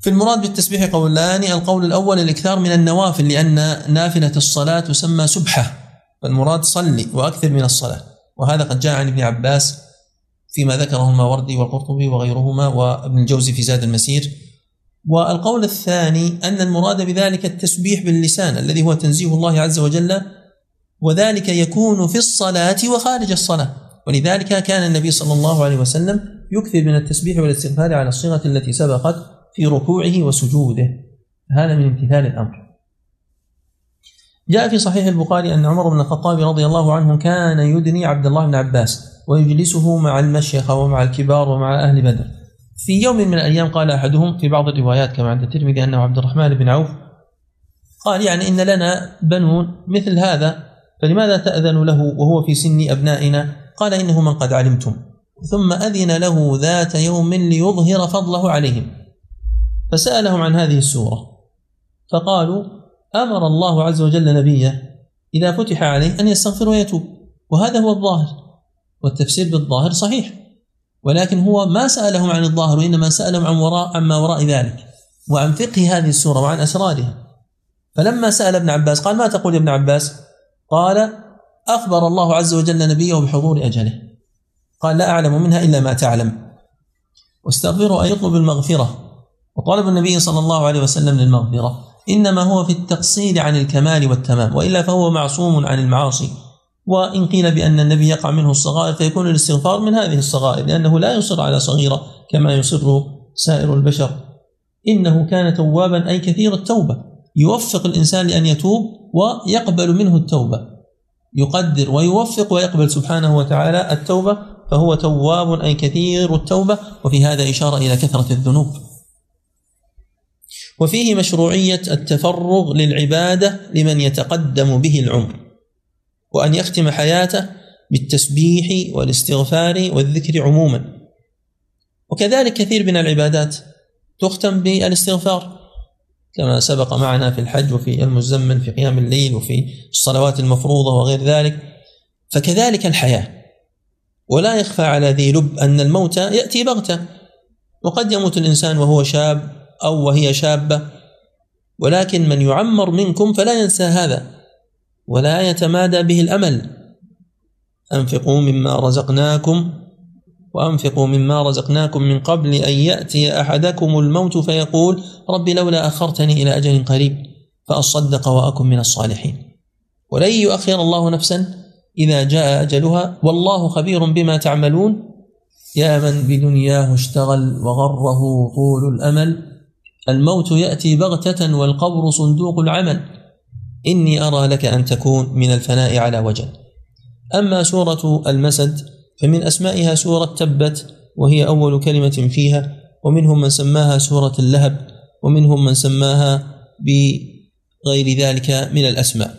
في المراد بالتسبيح قولان القول الأول الإكثار من النوافل لأن نافلة الصلاة تسمى سبحة فالمراد صلي وأكثر من الصلاة. وهذا قد جاء عن ابن عباس فيما ذكره الماوردي والقرطبي وغيرهما وابن الجوزي في زاد المسير. والقول الثاني أن المراد بذلك التسبيح باللسان الذي هو تنزيه الله عز وجل وذلك يكون في الصلاة وخارج الصلاة. ولذلك كان النبي صلى الله عليه وسلم يكثر من التسبيح والاستغفار على الصيغة التي سبقت في ركوعه وسجوده. هذا من امتثال الأمر. جاء في صحيح البخاري أن عمر بن الخطاب رضي الله عنه كان يدني عبد الله بن عباس ويجلسه مع المشيخة ومع الكبار ومع أهل بدر. في يوم من الأيام قال أحدهم في بعض الروايات كما عند الترمذي أنه عبد الرحمن بن عوف قال يعني إن لنا بنون مثل هذا فلماذا تأذن له وهو في سن أبنائنا؟ قال إنه من قد علمتم. ثم أذن له ذات يوم ليظهر فضله عليهم. فسألهم عن هذه السورة. فقالوا أمر الله عز وجل نبيه إذا فتح عليه أن يستغفر ويتوب وهذا هو الظاهر والتفسير بالظاهر صحيح. ولكن هو ما سألهم عن الظاهر وإنما سألهم عن وراء عما وراء ذلك وعن فقه هذه السورة وعن أسرارها. فلما سأل ابن عباس قال ما تقول يا ابن عباس؟ قال أخبر الله عز وجل نبيه بحضور أجله. قال لا أعلم منها إلا ما تعلم. واستغفره أن يطلب المغفرة. وطلب النبي صلى الله عليه وسلم للمغفرة. إنما هو في التقصير عن الكمال والتمام وإلا فهو معصوم عن المعاصي. وإن قيل بأن النبي يقع منه الصغائر فيكون الاستغفار من هذه الصغائر لأنه لا يصر على صغيرة كما يصر سائر البشر. إنه كان توابا أي كثير التوبة. يوفق الإنسان لأن يتوب ويقبل منه التوبة. يقدر ويوفق ويقبل سبحانه وتعالى التوبة فهو تواب أي كثير التوبة. وفي هذا إشارة إلى كثرة الذنوب. وفيه مشروعية التفرغ للعبادة لمن يتقدم به العمر. وأن يختم حياته بالتسبيح والاستغفار والذكر عموما. وكذلك كثير من العبادات تختم بالاستغفار كما سبق معنا في الحج وفي المزمن في قيام الليل وفي الصلوات المفروضة وغير ذلك. فكذلك الحياة. ولا يخفى على ذي لب أن الموت يأتي بغتة. وقد يموت الإنسان وهو شاب أو وهي شابة. ولكن من يعمر منكم فلا ينسى هذا. ولا يتمادى به الأمل. أنفقوا مما رزقناكم وأنفقوا مما رزقناكم من قبل أن يأتي أحدكم الموت فيقول رب لولا أخرتني إلى أجل قريب فأصدق وأكن من الصالحين. ولن يؤخر الله نفسا إذا جاء أجلها. والله خبير بما تعملون. يا من بدنياه اشتغل وغره طول الأمل. الموت يأتي بغتة والقبر صندوق العمل. إني أرى لك أن تكون من الفناء على وجل. أما سورة المسد فمن أسمائها سورة تبت وهي أول كلمة فيها ومنهم من سماها سورة اللهب ومنهم من سماها بغير ذلك من الأسماء.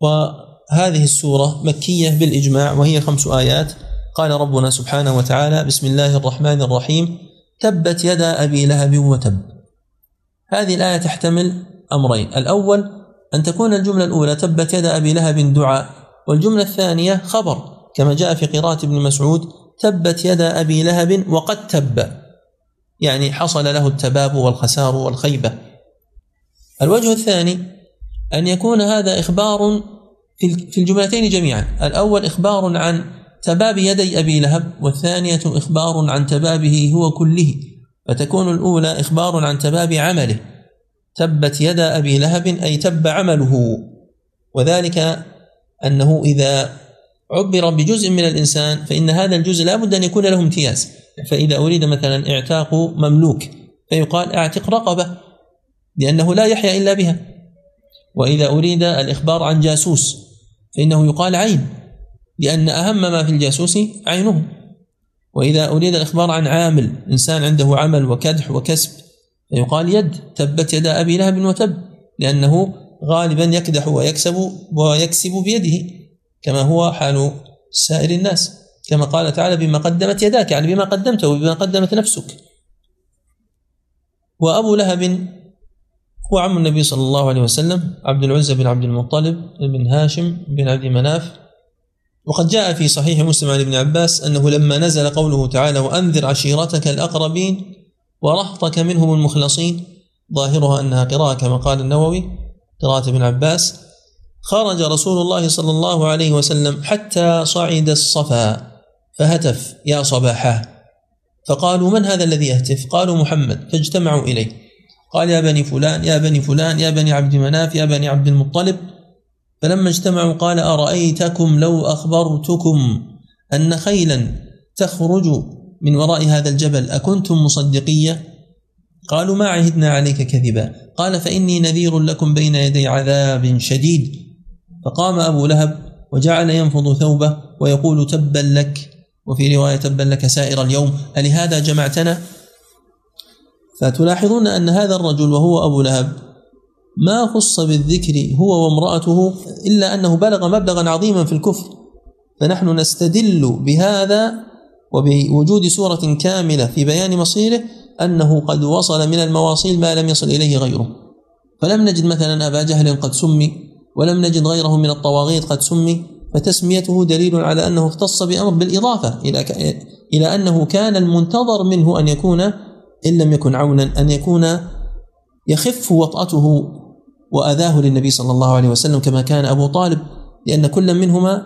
وهذه السورة مكية بالإجماع وهي خمس آيات. قال ربنا سبحانه وتعالى بسم الله الرحمن الرحيم. تبت يدا أبي لهب وتب. هذه الآية تحتمل أمرين. الأول أن تكون الجملة الأولى تبت يدا أبي لهب دعاء والجملة الثانية خبر. كما جاء في قراءة ابن مسعود تبت يدا أبي لهب وقد تب. يعني حصل له التباب والخسار والخيبة. الوجه الثاني أن يكون هذا إخبار في الجملتين جميعا. الأول إخبار عن تباب يدي أبي لهب والثانية إخبار عن تبابه هو كله. فتكون الأولى إخبار عن تباب عمله. تبت يدا أبي لهب أي تب عمله. وذلك أنه إذا عبر بجزء من الإنسان فإن هذا الجزء لا بد أن يكون له امتياز. فإذا أريد مثلا إعتاق مملوك فيقال أعتق رقبة لأنه لا يحيا إلا بها. وإذا أريد الإخبار عن جاسوس فإنه يقال عين لأن أهم ما في الجاسوس عينه. وإذا أريد الإخبار عن عامل إنسان عنده عمل وكدح وكسب فيقال يد تبت يدا أبي لهب وتب لأنه غالبا يكدح ويكسب ويكسب بيده كما هو حال سائر الناس. كما قال تعالى بما قدمت يداك يعني بما قدمته وبما قدمت نفسك وأبو لهب هو عم النبي صلى الله عليه وسلم عبد العزى بن عبد المطلب بن هاشم بن عبد مناف. وقد جاء في صحيح مسلم عن ابن عباس أنه لما نزل قوله تعالى وأنذر عشيرتك الأقربين ورهطك منهم المخلصين. ظاهرها أنها قراءة كما قال النووي قراءة ابن عباس. خرج رسول الله صلى الله عليه وسلم حتى صعد الصفا فهتف يا صباحا فقالوا من هذا الذي يهتف؟ قالوا محمد فاجتمعوا إليه. قال يا بني فلان يا بني فلان يا بني عبد مناف يا بني عبد المطلب فلما اجتمعوا قال أرأيتكم لو أخبرتكم أن خيلا تخرج من وراء هذا الجبل أكنتم مصدقية؟ قالوا ما عهدنا عليك كذبا. قال فإني نذير لكم بين يدي عذاب شديد. فقام أبو لهب وجعل ينفض ثوبه ويقول تبا لك وفي رواية تبا لك سائر اليوم. ألهذا جمعتنا؟ فتلاحظون أن هذا الرجل وهو أبو لهب ما خص بالذكر هو وامرأته إلا أنه بلغ مبلغا عظيما في الكفر. فنحن نستدل بهذا وبوجود سورة كاملة في بيان مصيره أنه قد وصل من المواصيل ما لم يصل إليه غيره. فلم نجد مثلا أبا جهل قد سمي ولم نجد غيره من الطواغيت قد سمي فتسميته دليل على أنه اختص بأمر بالإضافة إلى إلى أنه كان المنتظر منه أن يكون إن لم يكن عونا أن يكون يخف وطأته وأذاه للنبي صلى الله عليه وسلم كما كان أبو طالب لأن كل منهما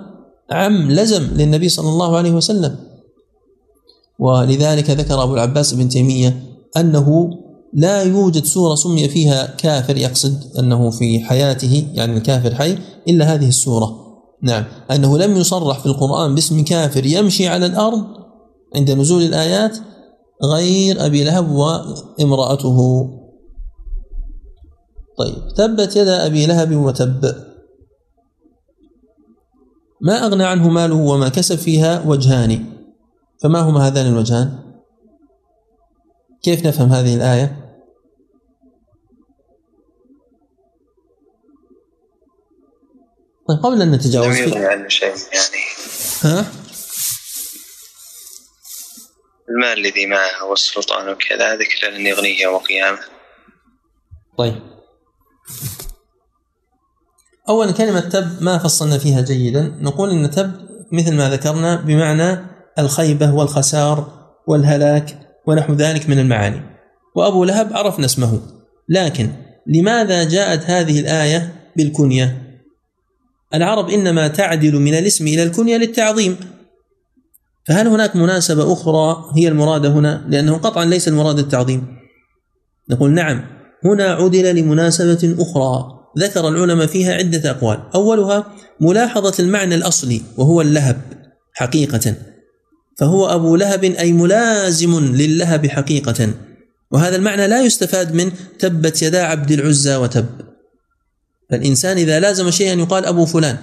عم لزم للنبي صلى الله عليه وسلم. ولذلك ذكر أبو العباس بن تيمية أنه لا يوجد سورة سمي فيها كافر يقصد أنه في حياته يعني الكافر حي إلا هذه السورة. نعم. أنه لم يصرح في القرآن باسم كافر يمشي على الأرض عند نزول الآيات غير أبي لهب وامرأته. طيب. تبت يدا أبي لهب وتب. ما أغنى عنه ماله وما كسب فيها وجهان. فما هما هذان الوجهان؟ كيف نفهم هذه الآية؟ طيب قبل أن نتجاوز لم يغني عنه شيء يعني. ها؟ المال الذي معه والسلطان وكذا ذكر لن يغنيه يوم القيامة. طيب. أولا كلمة تب ما فصلنا فيها جيدا. نقول إن تب مثل ما ذكرنا بمعنى الخيبة والخسار والهلاك ونحو ذلك من المعاني. وأبو لهب عرفنا اسمه. لكن لماذا جاءت هذه الآية بالكنية؟ العرب إنما تعدل من الاسم إلى الكنية للتعظيم. فهل هناك مناسبة أخرى هي المرادة هنا؟ لأنه قطعا ليس المراد التعظيم. نقول نعم هنا عدل لمناسبة أخرى. ذكر العلماء فيها عدة أقوال. أولها ملاحظة المعنى الأصلي وهو اللهب حقيقة. فهو أبو لهب أي ملازم للهب حقيقة. وهذا المعنى لا يستفاد من تبت يدا عبد العزى وتب. فالإنسان إذا لازم شيئا يقال أبو فلان.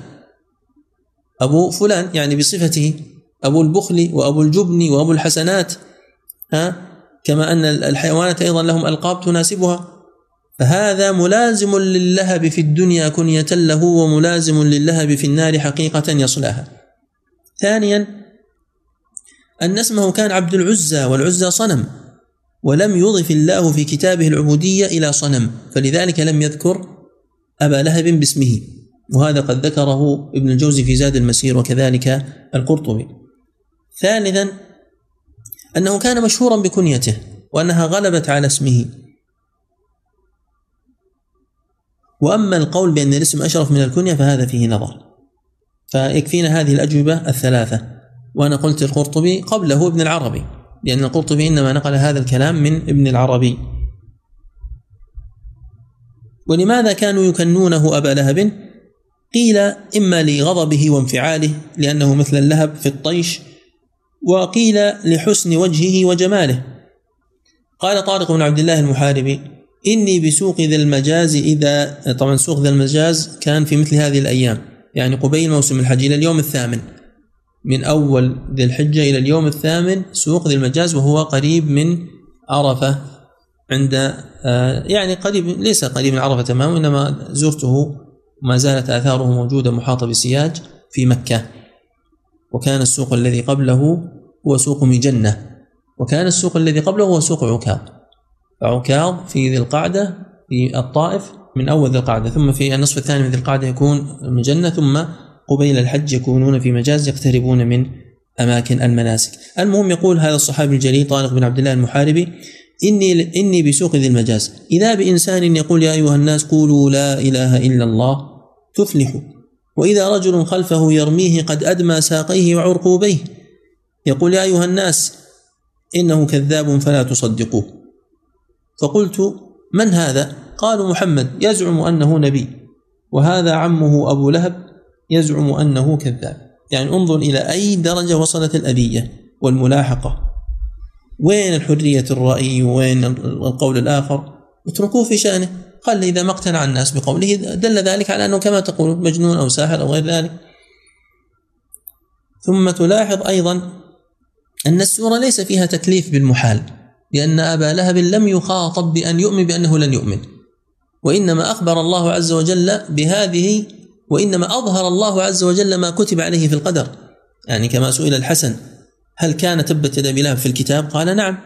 أبو فلان يعني بصفته أبو البخل وأبو الجبن وأبو الحسنات ها؟ كما أن الحيوانات أيضا لهم ألقاب تناسبها. فهذا ملازم للهب في الدنيا كنية له وملازم للهب في النار حقيقة يصلها ثانيا أن اسمه كان عبد العزى والعزى صنم ولم يضف الله في كتابه العبودية إلى صنم فلذلك لم يذكر أبا لهب باسمه وهذا قد ذكره ابن الجوزي في زاد المسير وكذلك القرطبي. ثالثا أنه كان مشهورا بكنيته وأنها غلبت على اسمه. وأما القول بأن الاسم أشرف من الكنية فهذا فيه نظر. فيكفينا هذه الأجوبة الثلاثة. وأنا قلت القرطبي قبله ابن العربي لأن القرطبي إنما نقل هذا الكلام من ابن العربي. ولماذا كانوا يكنونه أبا لهب؟ قيل إما لغضبه وانفعاله لأنه مثل اللهب في الطيش وقيل لحسن وجهه وجماله. قال طارق بن عبد الله المحاربي إني بسوق ذي المجاز إذا طبعا سوق ذي المجاز كان في مثل هذه الأيام يعني قبيل موسم الحج إلى اليوم الثامن. من أول ذي الحجة إلى اليوم الثامن سوق ذي المجاز وهو قريب من عرفة عند آه، يعني قريب ليس قريب من عرفة تماما إنما زرته ما زالت آثاره موجودة محاطة بسياج في مكة. وكان السوق الذي قبله هو سوق مجنة. وكان السوق الذي قبله هو سوق عكاظ. عكاظ في ذي القعدة في الطائف من أول ذي القعدة ثم في النصف الثاني من ذي القعدة يكون مجنة ثم قبيل الحج يكونون في مجاز يقتربون من أماكن المناسك. المهم يقول هذا الصحابي الجليل طارق بن عبد الله المحاربي إني إني بسوق ذي المجاز. إذا بإنسان يقول يا أيها الناس قولوا لا إله إلا الله تفلحوا. وإذا رجل خلفه يرميه قد أدمى ساقيه وعرقوبيه يقول يا أيها الناس إنه كذاب فلا تصدقوه. فقلت من هذا؟ قالوا محمد يزعم أنه نبي. وهذا عمه أبو لهب يزعم أنه كذاب. يعني انظر إلى أي درجة وصلت الأذية والملاحقة. وين الحرية الرأي؟ وين القول الآخر؟ اتركوه في شأنه. قال إذا ما اقتنع الناس بقوله دل ذلك على أنه كما تقول مجنون أو ساحر أو غير ذلك. ثم تلاحظ أيضا أن السورة ليس فيها تكليف بالمحال لأن أبا لهب لم يخاطب بأن يؤمن بأنه لن يؤمن. وإنما أخبر الله عز وجل بهذه وإنما أظهر الله عز وجل ما كتب عليه في القدر. يعني كما سئل الحسن هل كان تبت يد أبي لهب في الكتاب؟ قال نعم.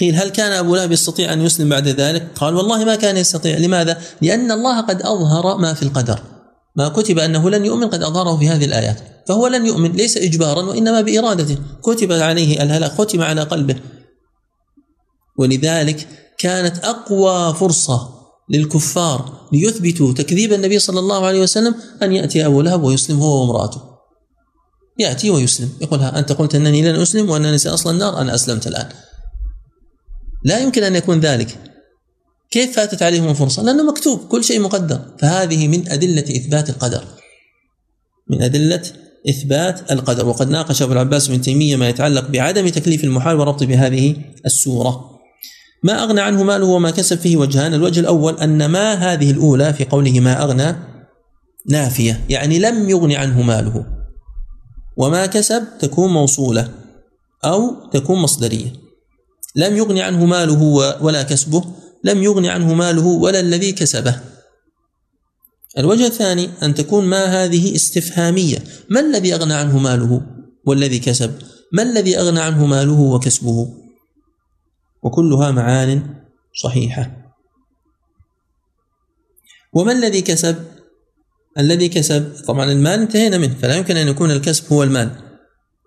قيل هل كان أبو لهب يستطيع أن يسلم بعد ذلك؟ قال والله ما كان يستطيع. لماذا؟ لأن الله قد أظهر ما في القدر. ما كتب أنه لن يؤمن قد أظهره في هذه الآيات. فهو لن يؤمن ليس إجبارا وإنما بإرادته. كتب عليه الهلاك ختم على قلبه. ولذلك كانت أقوى فرصة للكفار ليثبتوا تكذيب النبي صلى الله عليه وسلم أن يأتي أبو لهب ويسلم هو وامرأته. يأتي ويسلم. يقول ها أنت قلت أنني لن أسلم وأنني سأصل النار أنا أسلمت الآن. لا يمكن أن يكون ذلك. كيف فاتت عليهم الفرصة؟ لأنه مكتوب كل شيء مقدر. فهذه من أدلة إثبات القدر. من أدلة إثبات القدر. وقد ناقش أبو العباس بن تيمية ما يتعلق بعدم تكليف المحال وربط بهذه السورة. ما أغنى عنه ماله وما كسب فيه وجهان. الوجه الأول أن ما هذه الأولى في قوله ما أغنى نافية يعني لم يغن عنه ماله. وما كسب تكون موصولة أو تكون مصدرية. لم يغن عنه ماله ولا كسبه لم يغن عنه ماله ولا الذي كسبه. الوجه الثاني أن تكون ما هذه استفهامية. ما الذي أغنى عنه ماله والذي كسب؟ ما الذي أغنى عنه ماله وكسبه؟ وكلها معان صحيحة. وما الذي كسب؟ الذي كسب طبعا المال انتهينا منه فلا يمكن أن يكون الكسب هو المال.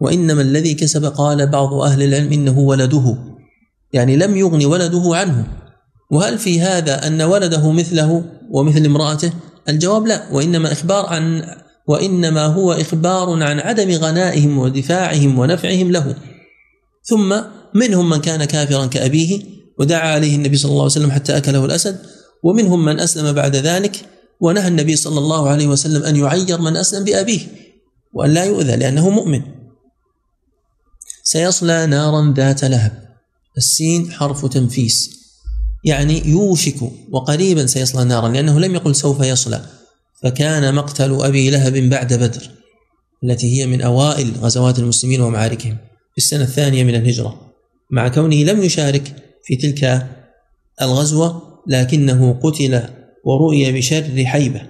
وإنما الذي كسب قال بعض أهل العلم إنه ولده يعني لم يغن ولده عنه. وهل في هذا أن ولده مثله ومثل امرأته؟ الجواب لا وإنما إخبار عن وإنما هو إخبار عن عدم غنائهم ودفاعهم ونفعهم له. ثم منهم من كان كافرا كأبيه ودعا عليه النبي صلى الله عليه وسلم حتى أكله الأسد ومنهم من أسلم بعد ذلك ونهى النبي صلى الله عليه وسلم أن يعير من أسلم بأبيه وأن لا يؤذى لأنه مؤمن. سيصلى نارا ذات لهب. السين حرف تنفيس. يعني يوشك وقريبا سيصلى نارا لأنه لم يقل سوف يصلى. فكان مقتل أبي لهب بعد بدر التي هي من أوائل غزوات المسلمين ومعاركهم في السنة الثانية من الهجرة. مع كونه لم يشارك في تلك الغزوة لكنه قتل ورؤي بشر حيبة.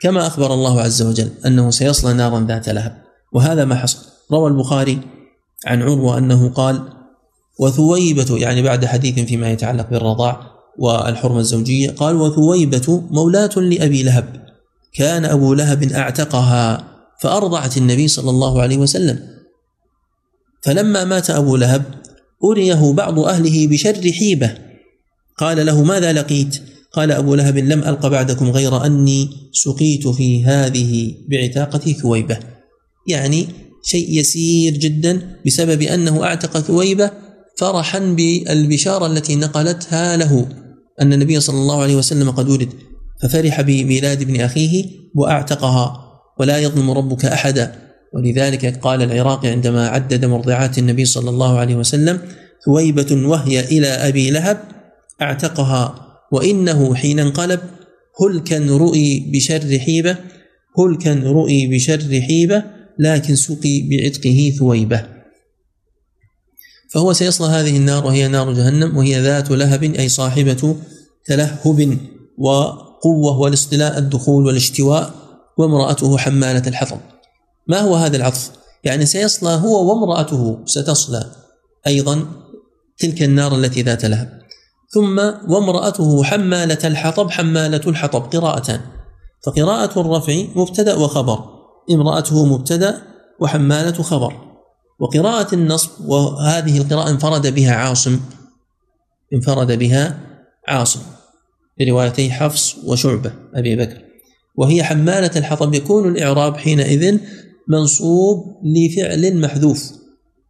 كما أخبر الله عز وجل أنه سيصلى نارا ذات لهب. وهذا ما حصل. روى البخاري عن عروة أنه قال وثويبة يعني بعد حديث فيما يتعلق بالرضاع والحرمة الزوجية قال وثويبة مولاة لأبي لهب. كان أبو لهب أعتقها فأرضعت النبي صلى الله عليه وسلم. فلما مات أبو لهب أريه بعض أهله بشر حيبة. قال له ماذا لقيت؟ قال أبو لهب لم ألق بعدكم غير أني سقيت في هذه بعتاقة ثويبة. يعني شيء يسير جدا بسبب أنه أعتق ثويبة فرحا بالبشارة التي نقلتها له. أن النبي صلى الله عليه وسلم قد ولد ففرح بميلاد ابن أخيه وأعتقها. ولا يظلم ربك أحدا. ولذلك قال العراقي عندما عدد مرضعات النبي صلى الله عليه وسلم ثويبة وهي إلى أبي لهب اعتقها وإنه حين انقلب هلكا رؤي بشر حيبة هلكا رؤي بشر حيبة لكن سقي بعتقه ثويبة. فهو سيصلى هذه النار وهي نار جهنم وهي ذات لهب أي صاحبة تلهب وقوة والاصطلاء الدخول والاشتواء وامرأته حمالة الحطب. ما هو هذا العطف؟ يعني سيصلى هو وامرأته ستصلى. أيضا تلك النار التي ذات لهب. ثم وامرأته حمالة الحطب حمالة الحطب قراءتان. فقراءة الرفع مبتدأ وخبر. امرأته مبتدأ وحمالة خبر. وقراءة النصب وهذه القراءة انفرد بها عاصم. انفرد بها عاصم. بروايتي حفص وشعبة أبي بكر. وهي حمالة الحطب يكون الإعراب حينئذ منصوب لفعل محذوف.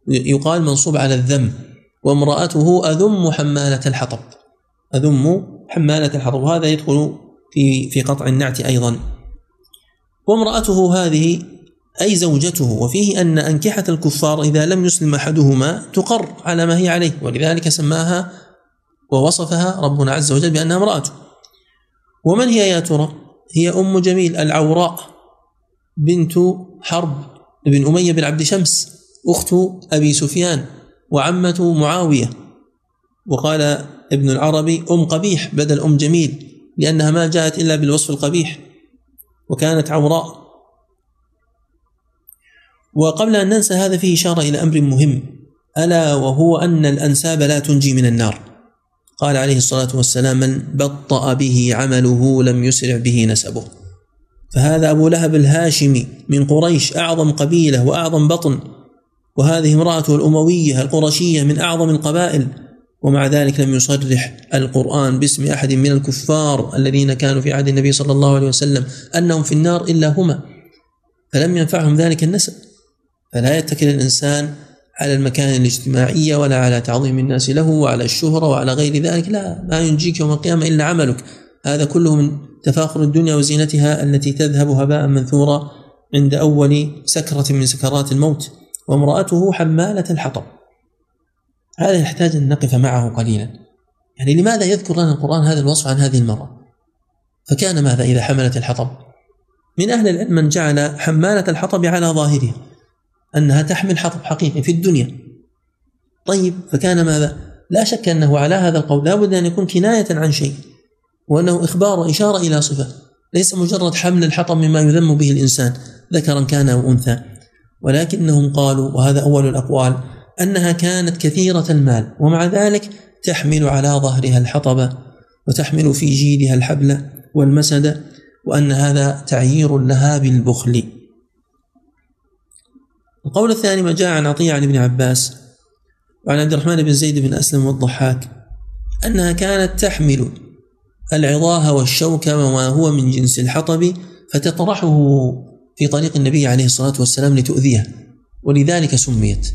يقال منصوب على الذم وامرأته أذم حمالة الحطب. أذم حمالة الحطب وهذا يدخل في في قطع النعت أيضا. وامرأته هذه أي زوجته وفيه أن أنكحة الكفار إذا لم يسلم أحدهما تقر على ما هي عليه ولذلك سماها ووصفها ربنا عز وجل بأنها امرأته ومن هي يا ترى؟ هي أم جميل العوراء. بنت حرب بن أمية بن عبد شمس أخت أبي سفيان وعمة معاوية. وقال ابن العربي أم قبيح بدل أم جميل لأنها ما جاءت إلا بالوصف القبيح وكانت عوراء. وقبل أن ننسى هذا فيه إشارة إلى أمر مهم. ألا وهو أن الأنساب لا تنجي من النار. قال عليه الصلاة والسلام من بطأ به عمله لم يسرع به نسبه. فهذا أبو لهب الهاشمي من قريش أعظم قبيلة وأعظم بطن. وهذه امرأته الأموية القرشية من أعظم القبائل. ومع ذلك لم يصرح القرآن باسم أحد من الكفار الذين كانوا في عهد النبي صلى الله عليه وسلم أنهم في النار إلا هما. فلم ينفعهم ذلك النسب. فلا يتكل الإنسان على المكان الاجتماعية ولا على تعظيم الناس له وعلى الشهرة وعلى غير ذلك. لا ما ينجيك يوم القيامة إلا عملك. هذا كله من تفاخر الدنيا وزينتها التي تذهب هباء منثورا عند أول سكرة من سكرات الموت وامرأته حمالة الحطب. هذا يحتاج أن نقف معه قليلا. يعني لماذا يذكر لنا القرآن هذا الوصف عن هذه المرأة؟ فكان ماذا إذا حملت الحطب؟ من أهل العلم من جعل حمالة الحطب على ظاهرها أنها تحمل حطب حقيقي في الدنيا. طيب فكان ماذا؟ لا شك أنه على هذا القول لا بد أن يكون كناية عن شيء. وأنه إخبار وإشارة إلى صفة ليس مجرد حمل الحطب مما يذم به الإنسان ذكرا كان أو أنثى. ولكنهم قالوا وهذا أول الأقوال أنها كانت كثيرة المال ومع ذلك تحمل على ظهرها الحطب وتحمل في جيدها الحبل والمسد وأن هذا تعيير لها بالبخل القول الثاني ما جاء عن عطية عن ابن عباس وعن عبد الرحمن بن زيد بن أسلم والضحاك أنها كانت تحمل العظاه والشوك وما هو من جنس الحطب فتطرحه في طريق النبي عليه الصلاة والسلام لتؤذيه. ولذلك سميت.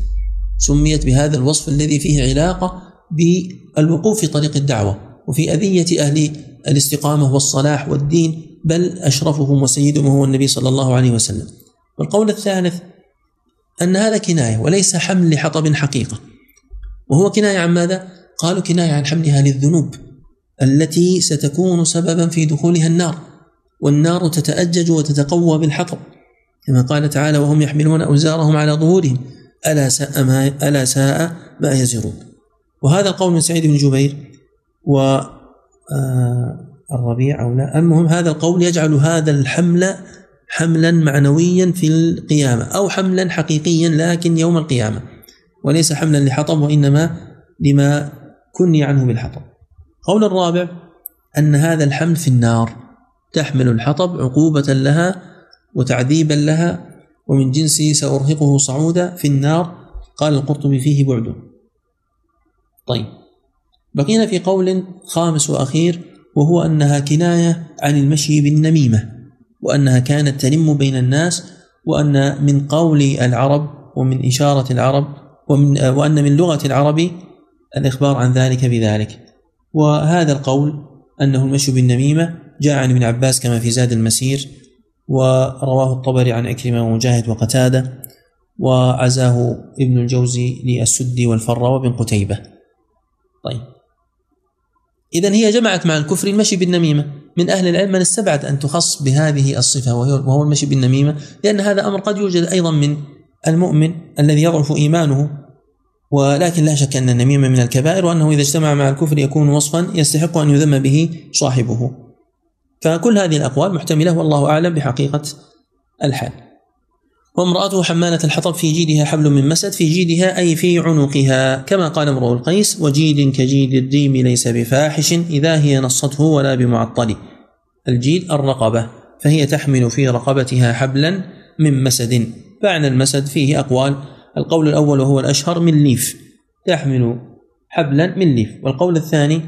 سميت بهذا الوصف الذي فيه علاقة بالوقوف في طريق الدعوة وفي أذية أهل الاستقامة والصلاح والدين بل أشرفهم وسيدهم هو النبي صلى الله عليه وسلم. والقول الثالث أن هذا كناية وليس حمل لحطب حقيقة. وهو كناية عن ماذا؟ قالوا كناية عن حملها للذنوب. التي ستكون سببا في دخولها النار والنار تتأجج وتتقوى بالحطب. كما قال تعالى وهم يحملون أوزارهم على ظهورهم ألا ساء ما ألا ساء ما يزرون. وهذا القول من سعيد بن جبير و آه، الربيع أو لا. المهم هذا القول يجعل هذا الحمل حملا معنويا في القيامة أو حملا حقيقيا لكن يوم القيامة. وليس حملا لحطب وإنما لما كني عنه بالحطب. قول الرابع أن هذا الحمل في النار تحمل الحطب عقوبة لها وتعذيبا لها ومن جنس سأرهقه صعودا في النار قال القرطبي فيه بعد. طيب بقينا في قول خامس وأخير وهو أنها كناية عن المشي بالنميمة وأنها كانت تلم بين الناس وأن من قول العرب ومن إشارة العرب ومن وأن من لغة العرب الإخبار عن ذلك بذلك. وهذا القول أنه المشي بالنميمة جاء عن ابن عباس كما في زاد المسير ورواه الطبري عن عكرمة ومجاهد وقتادة وعزاه ابن الجوزي للسدي والفراء وابن قتيبة. طيب. إذا هي جمعت مع الكفر المشي بالنميمة. من أهل العلم من استبعد أن تخص بهذه الصفة وهو المشي بالنميمة لأن هذا أمر قد يوجد أيضا من المؤمن الذي يضعف إيمانه ولكن لا شك أن النميمة من الكبائر وأنه إذا اجتمع مع الكفر يكون وصفا يستحق أن يذم به صاحبه. فكل هذه الأقوال محتملة والله أعلم بحقيقة الحال. وامرأته حمالة الحطب في جيدها حبل من مسد في جيدها أي في عنقها. كما قال امرؤ القيس وجيد كجيد الريم ليس بفاحش إذا هي نصته ولا بمعطل. الجيد الرقبة فهي تحمل في رقبتها حبلا من مسد. معنى المسد فيه أقوال القول الأول وهو الأشهر من ليف تحمل حبلا من ليف. والقول الثاني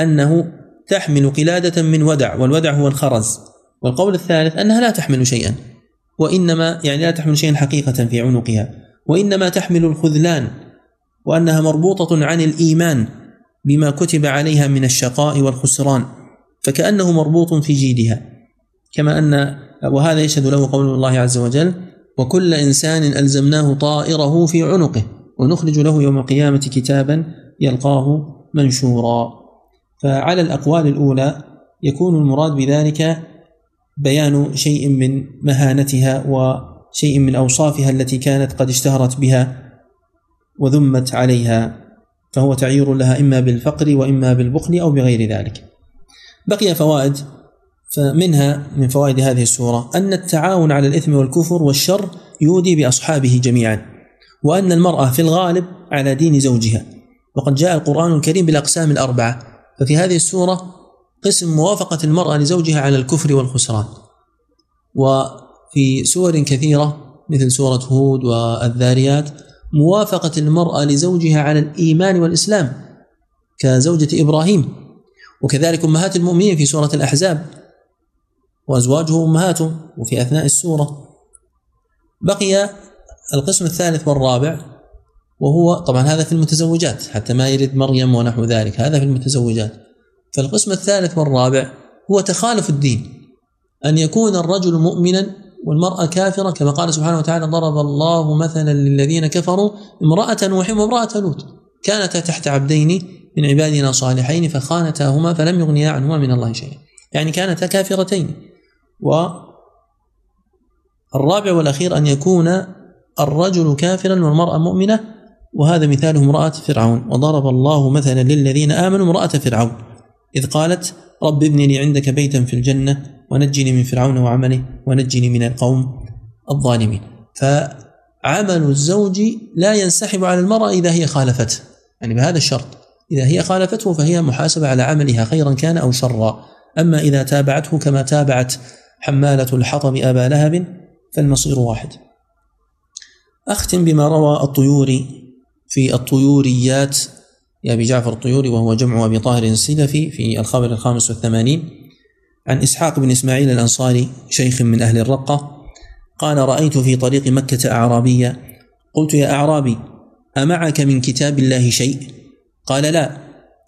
أنه تحمل قلادة من ودع والودع هو الخرز. والقول الثالث أنها لا تحمل شيئا وإنما يعني لا تحمل شيئا حقيقة في عنقها. وإنما تحمل الخذلان وأنها مربوطة عن الإيمان بما كتب عليها من الشقاء والخسران فكأنه مربوط في جيدها. كما أن وهذا يشهد له قول الله عز وجل وكل إنسان ألزمناه طائره في عنقه ونخرج له يوم القيامة كتابا يلقاه منشورا فعلى الأقوال الأولى يكون المراد بذلك بيان شيء من مهانتها وشيء من أوصافها التي كانت قد اشتهرت بها وذمت عليها فهو تعيير لها إما بالفقر وإما بالبخل أو بغير ذلك. بقي فوائد فمنها من فوائد هذه السورة أن التعاون على الإثم والكفر والشر يودي بأصحابه جميعا وأن المرأة في الغالب على دين زوجها. وقد جاء القرآن الكريم بالأقسام الأربعة ففي هذه السورة قسم موافقة المرأة لزوجها على الكفر والخسران. وفي سور كثيرة مثل سورة هود والذاريات موافقة المرأة لزوجها على الإيمان والإسلام كزوجة إبراهيم. وكذلك أمهات المؤمنين في سورة الأحزاب وأزواجه أمهاتهم وفي أثناء السورة. بقي والقسم الثالث والرابع وهو طبعا هذا في المتزوجات حتى ما يرد مريم ونحو ذلك هذا في المتزوجات. فالقسم الثالث والرابع هو تخالف الدين أن يكون الرجل مؤمنا والمرأة كافرة كما قال سبحانه وتعالى ضرب الله مثلا للذين كفروا امرأة نوح وامرأة لوط كانتا تحت عبدين من عبادنا صالحين فخانتاهما فلم يغنيا عنهما من الله شيئا. يعني كانتا كافرتين. والرابع والأخير أن يكون الرجل كافرا والمرأة مؤمنة وهذا مثاله امرأة فرعون. وضرب الله مثلا للذين آمنوا امرأة فرعون. إذ قالت رب ابن لي عندك بيتا في الجنة ونجني من فرعون وعمله ونجني من القوم الظالمين. فعمل الزوج لا ينسحب على المرأة إذا هي خالفته. يعني بهذا الشرط. إذا هي خالفته فهي محاسبة على عملها خيرا كان أو شرا. أما إذا تابعته كما تابعت حمالة الحطب أبا لهب فالمصير واحد. أختم بما روى الطيوري في الطيوريات لأبي جعفر الطيوري وهو جمع أبي طاهر السلفي في الخبر الخامس والثمانين عن إسحاق بن إسماعيل الأنصاري شيخ من أهل الرقة قال رأيت في طريق مكة أعرابيا قلت يا أعرابي أمعك من كتاب الله شيء؟ قال لا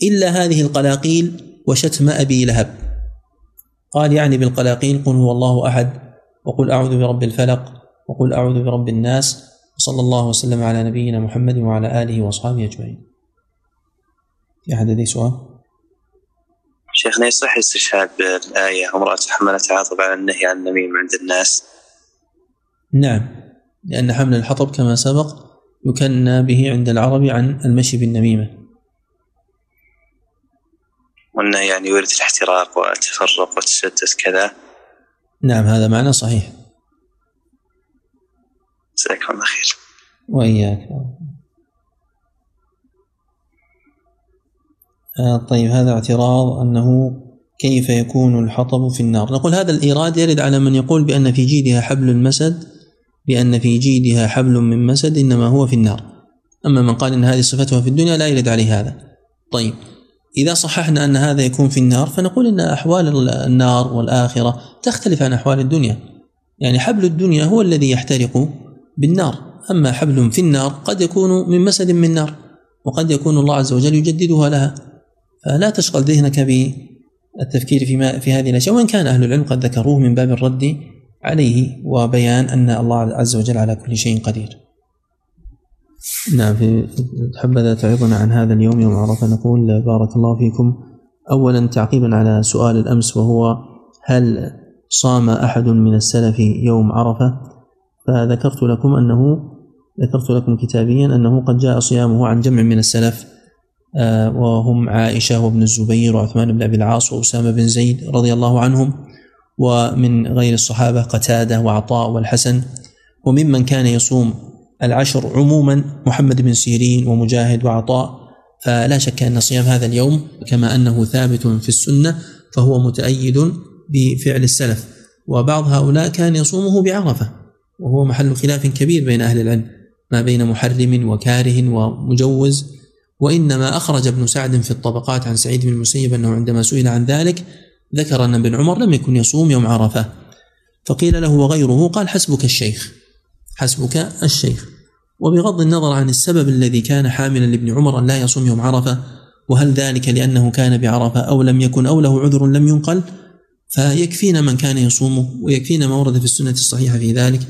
إلا هذه القلاقيل وشتم أبي لهب. قال يعني بالقلاقيل قل هو الله أحد وقل أعوذ برب الفلق وقل أعوذ برب الناس وصلى الله وسلم على نبينا محمد وعلى آله وأصحابه أجمعين. في أحد لديه سؤال؟ شيخنا يصح الاستشهاد بالآية امرأة حملت عاطب على النهي عن النميم عند الناس؟ نعم لأن حمل الحطب كما سبق يكنى به عند العرب عن المشي بالنميمة. وأنه يعني يورد الاحتراق والتفرق والتشتت كذا. نعم هذا معنى صحيح. جزاكم الله خير. وإياك. آه طيب هذا اعتراض أنه كيف يكون الحطب في النار؟ نقول هذا الإيراد يرد على من يقول بأن في جيدها حبل مسد بأن في جيدها حبل من مسد إنما هو في النار. أما من قال إن هذه صفتها في الدنيا لا يرد عليه هذا. طيب. إذا صححنا أن هذا يكون في النار فنقول إن أحوال النار والآخرة تختلف عن أحوال الدنيا. يعني حبل الدنيا هو الذي يحترق بالنار. أما حبل في النار قد يكون من مسد من نار وقد يكون الله عز وجل يجددها لها. فلا تشغل ذهنك بالتفكير فيما في هذه الأشياء. وإن كان أهل العلم قد ذكروه من باب الرد عليه وبيان أن الله عز وجل على كل شيء قدير. نعم في حبذا تعظنا عن هذا اليوم يوم عرفة نقول بارك الله فيكم. اولا تعقيبا على سؤال الأمس وهو هل صام أحد من السلف يوم عرفة؟ فذكرت لكم أنه ذكرت لكم كتابيا أنه قد جاء صيامه عن جمع من السلف آه، وهم عائشة وابن الزبير وعثمان بن أبي العاص وأسامة بن زيد رضي الله عنهم ومن غير الصحابة قتادة وعطاء والحسن وممن كان يصوم العشر عموما محمد بن سيرين ومجاهد وعطاء فلا شك أن صيام هذا اليوم كما أنه ثابت في السنة فهو متأيد بفعل السلف. وبعض هؤلاء كان يصومه بعرفة وهو محل خلاف كبير بين أهل العلم ما بين محرم وكاره ومجوز. وإنما أخرج ابن سعد في الطبقات عن سعيد بن المسيب أنه عندما سئل عن ذلك ذكر أن ابن عمر لم يكن يصوم يوم عرفة. فقيل له وغيره قال حسبك الشيخ. حسبك الشيخ. وبغض النظر عن السبب الذي كان حاملا لابن عمر أن لا يصوم يوم عرفة وهل ذلك لأنه كان بعرفة أو لم يكن أو له عذر لم ينقل فيكفينا من كان يصومه ويكفينا ما ورد في السنة الصحيحة في ذلك.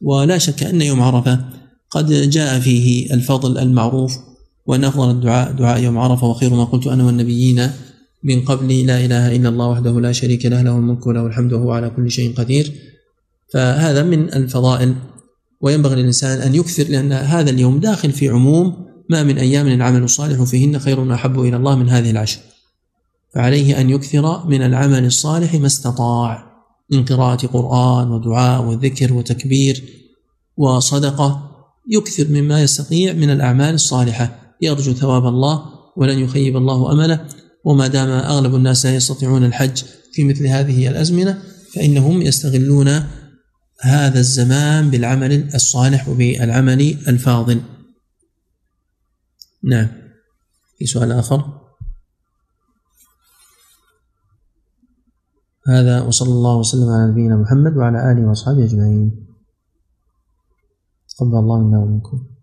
ولا شك أن يوم عرفة قد جاء فيه الفضل المعروف وأن أفضل الدعاء دعاء يوم عرفة وخير ما قلت أنا والنبيين من قبلي لا إله إلا الله وحده لا شريك له له الملك وله الحمد وهو على كل شيء قدير. فهذا من الفضائل وينبغي للإنسان أن يكثر لأن هذا اليوم داخل في عموم ما من أيام العمل الصالح فيهن خير أحب إلى الله من هذه العشر. فعليه أن يكثر من العمل الصالح ما استطاع من قراءة قرآن ودعاء وذكر وتكبير وصدقة يكثر مما يستطيع من الأعمال الصالحة. يرجو ثواب الله ولن يخيب الله أمله وما دام أغلب الناس لا يستطيعون الحج في مثل هذه الأزمنة فإنهم يستغلون هذا الزمان بالعمل الصالح وبالعمل الفاضل. نعم. في سؤال آخر؟ هذا وصلى الله وسلم على نبينا محمد وعلى آله وأصحابه أجمعين. تقبل الله منا ومنكم